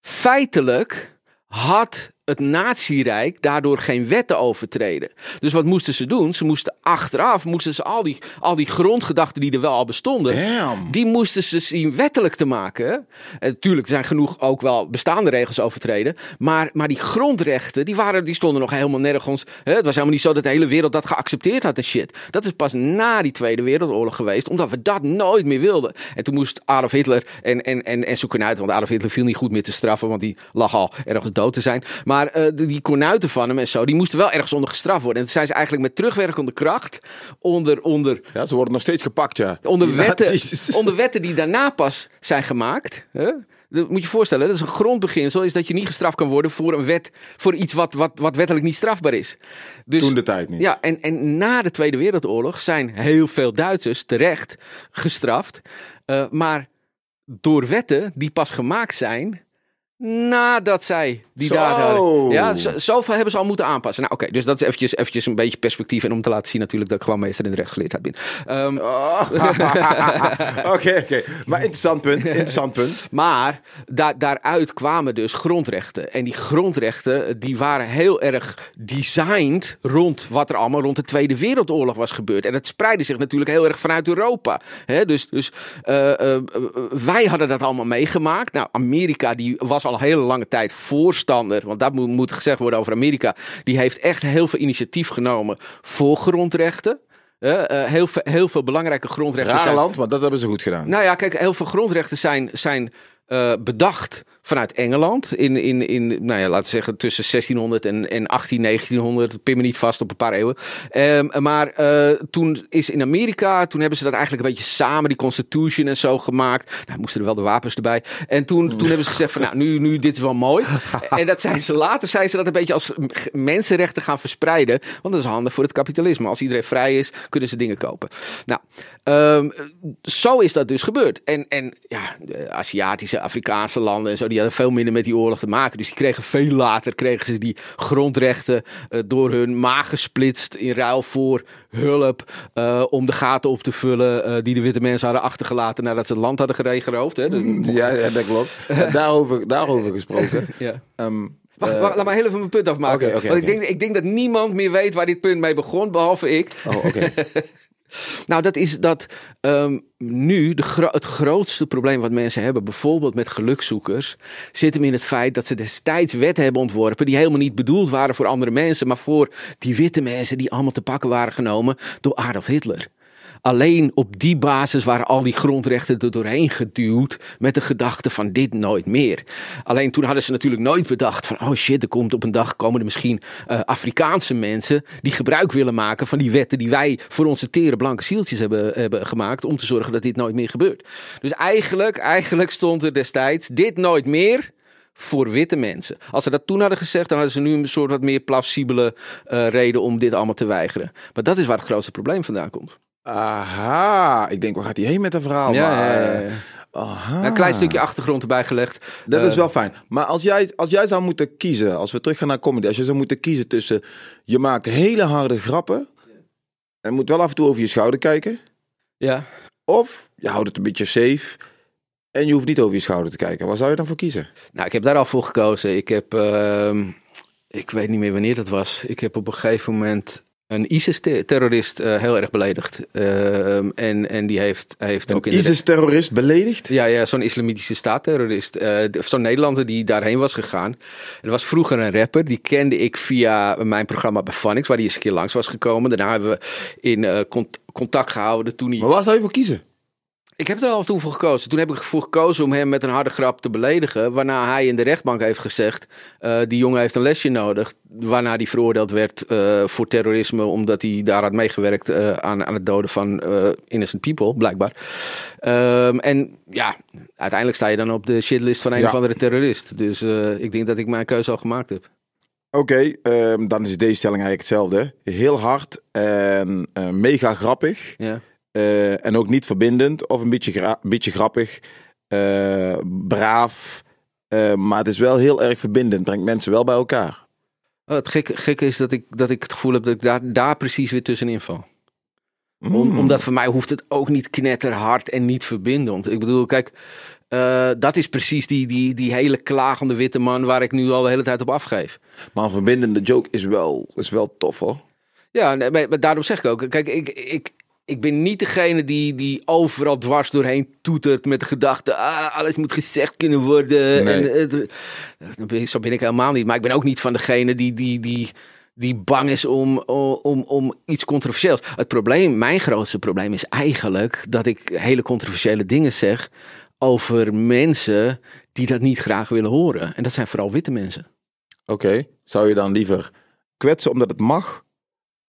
[SPEAKER 3] Feitelijk had het Nazi-rijk daardoor geen wetten overtreden. Dus wat moesten ze doen? Ze moesten achteraf, moesten ze al die, al die grondgedachten die er wel al bestonden,
[SPEAKER 2] Damn.
[SPEAKER 3] die moesten ze zien wettelijk te maken. En natuurlijk, er zijn genoeg ook wel bestaande regels overtreden. Maar, maar die grondrechten, die, waren, die stonden nog helemaal nergens. Hè? Het was helemaal niet zo dat de hele wereld dat geaccepteerd had en shit. Dat is pas na die Tweede Wereldoorlog geweest, omdat we dat nooit meer wilden. En toen moest Adolf Hitler en, en, en, en zoeken uit, want Adolf Hitler viel niet goed meer te straffen, want die lag al ergens dood te zijn. Maar eh, die- die kornuiten van hem en zo, die moesten wel ergens onder gestraft worden. En toen zijn ze eigenlijk met terugwerkende kracht onder, onder
[SPEAKER 2] Ja, ze worden nog steeds gepakt, ja.
[SPEAKER 3] Onder
[SPEAKER 2] Die
[SPEAKER 3] wetten,
[SPEAKER 2] nazi's.
[SPEAKER 3] onder wetten die daarna pas zijn gemaakt. Dat moet je je voorstellen, dat is een grondbeginsel, is dat je niet gestraft kan worden voor een wet, voor iets wat, wat, wat wettelijk niet strafbaar is. Dus,
[SPEAKER 2] Toen de tijd niet.
[SPEAKER 3] Ja, en, en na de Tweede Wereldoorlog zijn heel veel Duitsers terecht gestraft. eh, maar door wetten die pas gemaakt zijn nadat zij die daar... Ja, zo- zoveel hebben ze al moeten aanpassen. Nou oké, dus dat is eventjes, eventjes een beetje perspectief. En om te laten zien natuurlijk dat ik gewoon meester in de rechtsgeleerdheid ben. Ehm,
[SPEAKER 2] Oh. Oké, oké. Maar interessant punt, interessant punt.
[SPEAKER 3] Maar da daaruit kwamen dus grondrechten. En die grondrechten die waren heel erg designed rond wat er allemaal rond de Tweede Wereldoorlog was gebeurd. En het spreidde zich natuurlijk heel erg vanuit Europa. Hè, dus dus eh, eh, eh, wij hadden dat allemaal meegemaakt. Nou, Amerika die was al een hele lange tijd voorstander. Want dat moet, moet gezegd worden over Amerika. Die heeft echt heel veel initiatief genomen voor grondrechten. Eh, eh, heel, veel, heel veel belangrijke grondrechten
[SPEAKER 2] Raar
[SPEAKER 3] zijn.
[SPEAKER 2] land, maar dat hebben ze goed gedaan.
[SPEAKER 3] Nou ja, kijk, heel veel grondrechten zijn, zijn eh, bedacht vanuit Engeland. In, in, in nou ja, laten we zeggen tussen 1600 en, en 18, 1900. Pin me niet vast op een paar eeuwen. Ehm, maar eh, toen is in Amerika, toen hebben ze dat eigenlijk een beetje samen, die Constitution en zo gemaakt. Nou, moesten er wel de wapens erbij. En toen, toen hebben ze gezegd van, nou, nu, nu, dit is wel mooi. en dat zijn ze later, zijn ze dat een beetje als mensenrechten gaan verspreiden. Want dat is handig voor het kapitalisme. Als iedereen vrij is, kunnen ze dingen kopen. Nou, ehm, zo is dat dus gebeurd. En, en ja, de Aziatische, Afrikaanse landen en zo, die hadden veel minder met die oorlog te maken. Dus die kregen veel later kregen ze die grondrechten eh, door hun maag gesplitst in ruil voor hulp eh, om de gaten op te vullen eh, die de witte mensen hadden achtergelaten nadat ze het land hadden geroofd. Hè. De-
[SPEAKER 2] Ja, ja, dat klopt. Daarover, daarover gesproken.
[SPEAKER 3] ja.
[SPEAKER 2] Ehm,
[SPEAKER 3] Wacht, wacht, laat maar heel even mijn punt afmaken. Want ik, denk, ik denk dat niemand meer weet waar dit punt mee begon, behalve ik.
[SPEAKER 2] Oh, oké.
[SPEAKER 3] Nou, dat is dat ehm, nu de het grootste probleem wat mensen hebben, bijvoorbeeld met gelukzoekers, zit hem in het feit dat ze destijds wetten hebben ontworpen die helemaal niet bedoeld waren voor andere mensen, maar voor die witte mensen die allemaal te pakken waren genomen door Adolf Hitler. Alleen op die basis waren al die grondrechten er doorheen geduwd met de gedachte van dit nooit meer. Alleen toen hadden ze natuurlijk nooit bedacht van oh shit, er komt op een dag komen er misschien eh, Afrikaanse mensen die gebruik willen maken van die wetten die wij voor onze tere blanke zieltjes hebben, hebben gemaakt om te zorgen dat dit nooit meer gebeurt. Dus eigenlijk, eigenlijk stond er destijds dit nooit meer voor witte mensen. Als ze dat toen hadden gezegd, dan hadden ze nu een soort wat meer plausibele eh, reden om dit allemaal te weigeren. Maar dat is waar het grootste probleem vandaan komt.
[SPEAKER 2] Aha, ik denk, waar gaat hij heen met dat verhaal?
[SPEAKER 3] Ja,
[SPEAKER 2] maar,
[SPEAKER 3] ja, ja,
[SPEAKER 2] eh,
[SPEAKER 3] ja.
[SPEAKER 2] Aha.
[SPEAKER 3] Een klein stukje achtergrond erbij gelegd.
[SPEAKER 2] Dat
[SPEAKER 3] Eh,
[SPEAKER 2] is wel fijn. Maar als jij, als jij zou moeten kiezen, als we teruggaan naar comedy, als je zou moeten kiezen tussen je maakt hele harde grappen en moet wel af en toe over je schouder kijken,
[SPEAKER 3] Ja.
[SPEAKER 2] of je houdt het een beetje safe en je hoeft niet over je schouder te kijken. Waar zou je dan voor kiezen?
[SPEAKER 3] Nou, ik heb daar al voor gekozen. Ik heb, ehm, ik weet niet meer wanneer dat was. Ik heb op een gegeven moment een ISIS-terrorist eh, heel erg beledigd. Ehm, en, en die heeft, heeft ook
[SPEAKER 2] Een ISIS-terrorist beledigd?
[SPEAKER 3] Ja, ja zo'n islamitische staatterrorist. De- zo'n Nederlander die daarheen was gegaan. Er was vroeger een rapper, die kende ik via mijn programma bij Phonics, waar hij eens een keer langs was gekomen. Daarna hebben we in eh, cont- contact gehouden toen hij...
[SPEAKER 2] Maar waar zou je voor kiezen?
[SPEAKER 3] Ik heb er al toen voor gekozen. Toen heb ik ervoor gekozen om hem met een harde grap te beledigen. Waarna hij in de rechtbank heeft gezegd: eh, die jongen heeft een lesje nodig. Waarna hij veroordeeld werd eh, voor terrorisme. Omdat hij daar had meegewerkt eh, aan, aan het doden van innocent people, blijkbaar. Ehm, en ja, uiteindelijk sta je dan op de shitlist van een
[SPEAKER 2] Ja.
[SPEAKER 3] of andere terrorist. Dus ik denk dat ik mijn keuze al gemaakt heb.
[SPEAKER 2] Oké, ehm, dan is deze stelling eigenlijk hetzelfde. Heel hard en mega grappig.
[SPEAKER 3] Ja.
[SPEAKER 2] Eh, en ook niet verbindend of een beetje, gra- beetje grappig. eh, braaf. eh, maar het is wel heel erg verbindend. Brengt mensen wel bij elkaar.
[SPEAKER 3] Oh, het gekke, gekke is dat ik, dat ik het gevoel heb dat ik daar, daar precies weer tussenin val. Om,
[SPEAKER 2] Mm.
[SPEAKER 3] Omdat voor mij hoeft het ook niet knetterhard en niet verbindend. Ik bedoel, kijk, dat is precies die, die, die hele klagende witte man waar ik nu al de hele tijd op afgeef.
[SPEAKER 2] Maar een verbindende joke is wel, is wel tof hoor.
[SPEAKER 3] Ja, nee, maar, maar daarom zeg ik ook, kijk, ik, ik, ik ben niet degene die, die overal dwars doorheen toetert met de gedachte, ah, alles moet gezegd kunnen worden.
[SPEAKER 2] Nee.
[SPEAKER 3] En, eh, dat ben ik- zo ben ik helemaal niet. Maar ik ben ook niet van degene die, die, die, die bang is om, om, om iets controversieels. Het probleem, mijn grootste probleem is eigenlijk dat ik hele controversiële dingen zeg over mensen die dat niet graag willen horen. En dat zijn vooral witte mensen.
[SPEAKER 2] Oké, zou je dan liever kwetsen omdat het mag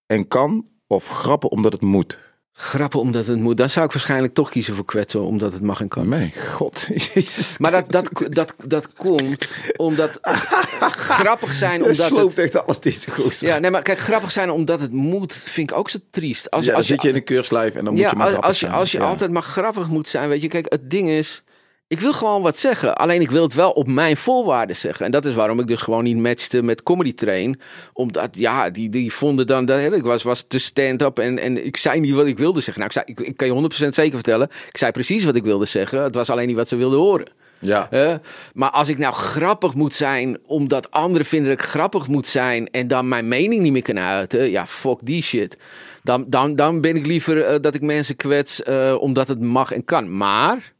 [SPEAKER 2] en kan, of grappen omdat het moet?
[SPEAKER 3] Grappen omdat het moet. Dan zou ik waarschijnlijk toch kiezen voor kwetsen omdat het mag en kan.
[SPEAKER 2] Mijn god, jezus.
[SPEAKER 3] Maar dat, dat, dat, dat komt omdat grappig zijn
[SPEAKER 2] Je
[SPEAKER 3] omdat
[SPEAKER 2] sloopt
[SPEAKER 3] het...
[SPEAKER 2] echt alles deze gozer.
[SPEAKER 3] Ja, nee, maar kijk, grappig zijn omdat het moet, vind ik ook zo triest. Als,
[SPEAKER 2] Ja, dan
[SPEAKER 3] als
[SPEAKER 2] zit je in een keurslijf en dan moet je maar
[SPEAKER 3] als, als je,
[SPEAKER 2] zijn.
[SPEAKER 3] als je
[SPEAKER 2] Ja.
[SPEAKER 3] altijd maar grappig moet zijn, weet je. Kijk, het ding is, ik wil gewoon wat zeggen. Alleen ik wil het wel op mijn voorwaarden zeggen. En dat is waarom ik dus gewoon niet matchte met Comedy Train. Omdat, ja, die, die vonden dan dat ik was, was te stand-up en, en ik zei niet wat ik wilde zeggen. Nou, ik, zei, ik, ik kan je 100% zeker vertellen, ik zei precies wat ik wilde zeggen. Het was alleen niet wat ze wilden horen.
[SPEAKER 2] Ja.
[SPEAKER 3] Maar als ik nou grappig moet zijn, omdat anderen vinden dat ik grappig moet zijn en dan mijn mening niet meer kan uiten, ja, fuck die shit. Dan, dan, dan ben ik liever eh, dat ik mensen kwets eh, omdat het mag en kan. Maar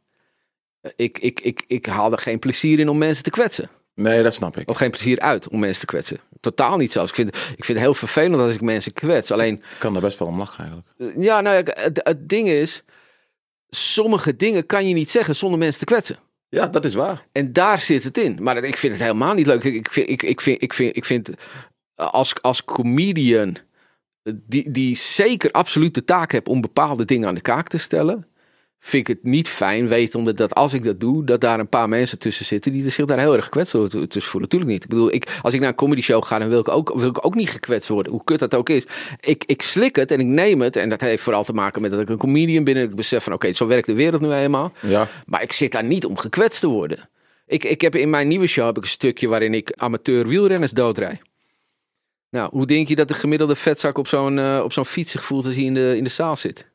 [SPEAKER 3] ik, ik, ik, ik haal er geen plezier in om mensen te kwetsen.
[SPEAKER 2] Nee, dat snap ik.
[SPEAKER 3] Of geen plezier uit om mensen te kwetsen. Totaal niet zelfs. Ik vind, ik vind het heel vervelend als ik mensen kwets. Alleen,
[SPEAKER 2] Ik kan er best wel om lachen eigenlijk.
[SPEAKER 3] eh, ja, nou, ja, het, het ding is, sommige dingen kan je niet zeggen zonder mensen te kwetsen.
[SPEAKER 2] Ja, dat is waar.
[SPEAKER 3] En daar zit het in. Maar ik vind het helemaal niet leuk. Ik, ik, vind, ik, ik, vind, ik, vind, ik vind als, als comedian, die, die zeker absoluut de taak heb om bepaalde dingen aan de kaak te stellen, vind ik het niet fijn wetende dat als ik dat doe, dat daar een paar mensen tussen zitten die zich daar heel erg gekwetst door tussen voelen. Natuurlijk niet. Ik bedoel, ik, als ik naar een comedy show ga, dan wil ik, ook, wil ik ook niet gekwetst worden. Hoe kut dat ook is. Ik, ik slik het en ik neem het. En dat heeft vooral te maken met dat ik een comedian ben. En ik besef van, oké, zo werkt de wereld nu eenmaal.
[SPEAKER 2] Ja.
[SPEAKER 3] Maar ik zit daar niet om gekwetst te worden. Ik, ik heb in mijn nieuwe show heb ik een stukje waarin ik amateur wielrenners doodrij. Nou, hoe denk je dat de gemiddelde vetzak op zo'n eh, op zo'n fiets zich voelt als hij in de, in de zaal zit?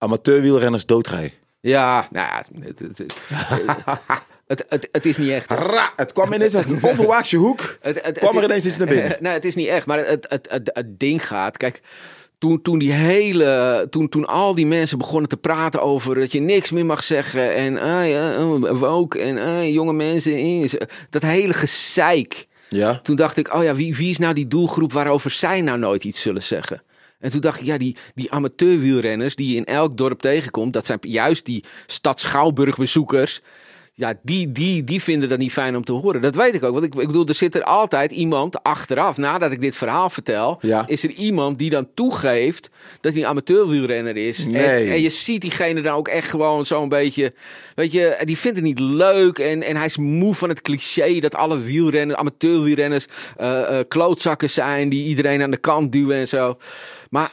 [SPEAKER 2] Amateurwielrenners doodrijden.
[SPEAKER 3] Ja, nou ja, het, het, het, het, het, het is niet echt.
[SPEAKER 2] Ra, het kwam ineens uit een onverwachte hoek.
[SPEAKER 3] Het, het,
[SPEAKER 2] Kwam er ineens iets naar binnen.
[SPEAKER 3] nee, het is niet echt. Maar het, het, het, het ding gaat. Kijk, toen, toen die hele, toen, toen al die mensen begonnen te praten over dat je niks meer mag zeggen en ah ja, woke en ah, jonge mensen, dat hele gezeik.
[SPEAKER 2] Ja.
[SPEAKER 3] Toen dacht ik, oh ja, wie, wie is nou die doelgroep waarover zij nou nooit iets zullen zeggen? En toen dacht ik, ja, die, die amateurwielrenners die je in elk dorp tegenkomt, dat zijn juist die stad Schouwburg bezoekers ja, die, die, die vinden dat niet fijn om te horen. Dat weet ik ook. Want ik, ik bedoel, er zit er altijd iemand achteraf. Nadat ik dit verhaal vertel,
[SPEAKER 2] Ja.
[SPEAKER 3] is er iemand die dan toegeeft dat hij een amateurwielrenner is.
[SPEAKER 2] Nee.
[SPEAKER 3] En, en je ziet diegene dan ook echt gewoon zo'n beetje. Weet je, die vindt het niet leuk. En, en hij is moe van het cliché dat alle wielrenners, amateurwielrenners, eh, klootzakken zijn. Die iedereen aan de kant duwen en zo. Maar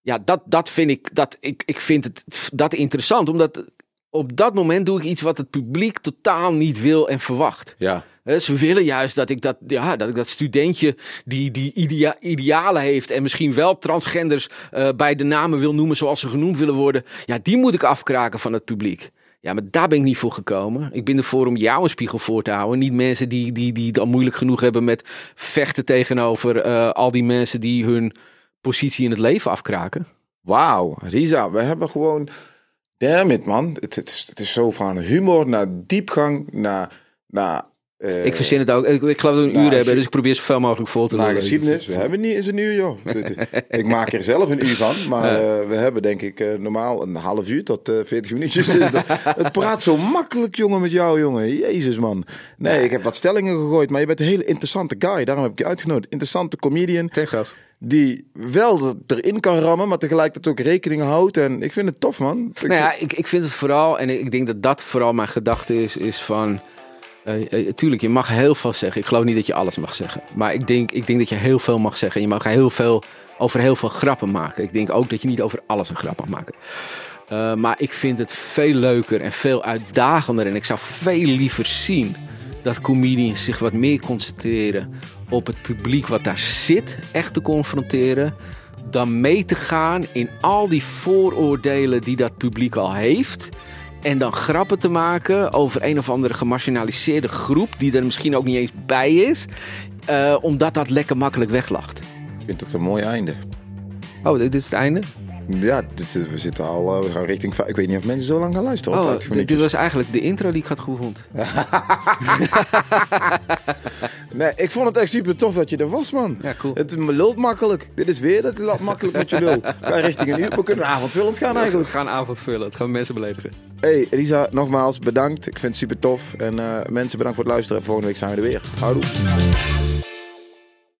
[SPEAKER 3] ja, dat, dat vind ik, dat, ik, ik vind het dat interessant. Omdat op dat moment doe ik iets wat het publiek totaal niet wil en verwacht.
[SPEAKER 2] Ja.
[SPEAKER 3] Ze willen juist dat ik dat, ja, dat, ik dat studentje die, die idea- idealen heeft en misschien wel transgenders eh, bij de namen wil noemen zoals ze genoemd willen worden. Ja, die moet ik afkraken van het publiek. Ja, maar daar ben ik niet voor gekomen. Ik ben ervoor om jou een spiegel voor te houden. Niet mensen die, die, die het al moeilijk genoeg hebben met vechten tegenover eh, al die mensen die hun positie in het leven afkraken.
[SPEAKER 2] Wauw, Risa, we hebben gewoon. Damn it, man. Het, het, is, het is zo van humor naar diepgang naar. naar eh,
[SPEAKER 3] ik verzin het ook. Ik, ik geloof dat we een uur hebben, dus ik probeer zoveel mogelijk vol te lullen.
[SPEAKER 2] geschiedenis. We hebben niet eens een uur, joh. Ik maak er zelf een uur van, maar eh, we hebben denk ik eh, normaal een half uur tot eh 40 minuutjes. Het praat zo makkelijk, jongen, met jou, jongen. Jezus, man. Nee, ik heb wat stellingen gegooid, maar je bent een hele interessante guy. Daarom heb ik je uitgenodigd. Interessante comedian. Die wel erin kan rammen, maar tegelijkertijd ook rekening houdt. En ik vind het tof, man. Ik
[SPEAKER 3] Nou ja, ik, ik vind het vooral, en ik denk dat dat vooral mijn gedachte is, is van... eh, tuurlijk, je mag heel veel zeggen. Ik geloof niet dat je alles mag zeggen. Maar ik denk, ik denk dat je heel veel mag zeggen. En je mag heel veel, over heel veel grappen maken. Ik denk ook dat je niet over alles een grap mag maken. Eh, maar ik vind het veel leuker en veel uitdagender. En ik zou veel liever zien dat comedians zich wat meer concentreren op het publiek wat daar zit, echt te confronteren. Dan mee te gaan in al die vooroordelen die dat publiek al heeft. En dan grappen te maken over een of andere gemarginaliseerde groep, die er misschien ook niet eens bij is. eh, omdat dat lekker makkelijk weglacht.
[SPEAKER 2] Ik vind het een mooi einde.
[SPEAKER 3] Oh, dit is het einde?
[SPEAKER 2] Ja, dit, we zitten al eh, we gaan richting... Ik weet niet of mensen zo lang gaan luisteren.
[SPEAKER 3] Oh, dit,
[SPEAKER 2] 50
[SPEAKER 3] dit was eigenlijk de intro die ik had goed vond.
[SPEAKER 2] Nee, ik vond het echt super tof dat je er was, man.
[SPEAKER 3] Ja, cool.
[SPEAKER 2] Het lult makkelijk. Dit is weer dat het makkelijk met je lul. Ga richting een uur. We kunnen avondvullend gaan
[SPEAKER 3] We
[SPEAKER 2] eigenlijk.
[SPEAKER 3] gaan avond vullen. Het gaan mensen beledigen.
[SPEAKER 2] Hey, Elisa, nogmaals bedankt. Ik vind het super tof. En eh, mensen, bedankt voor het luisteren. Volgende week zijn we er weer. Houdoe.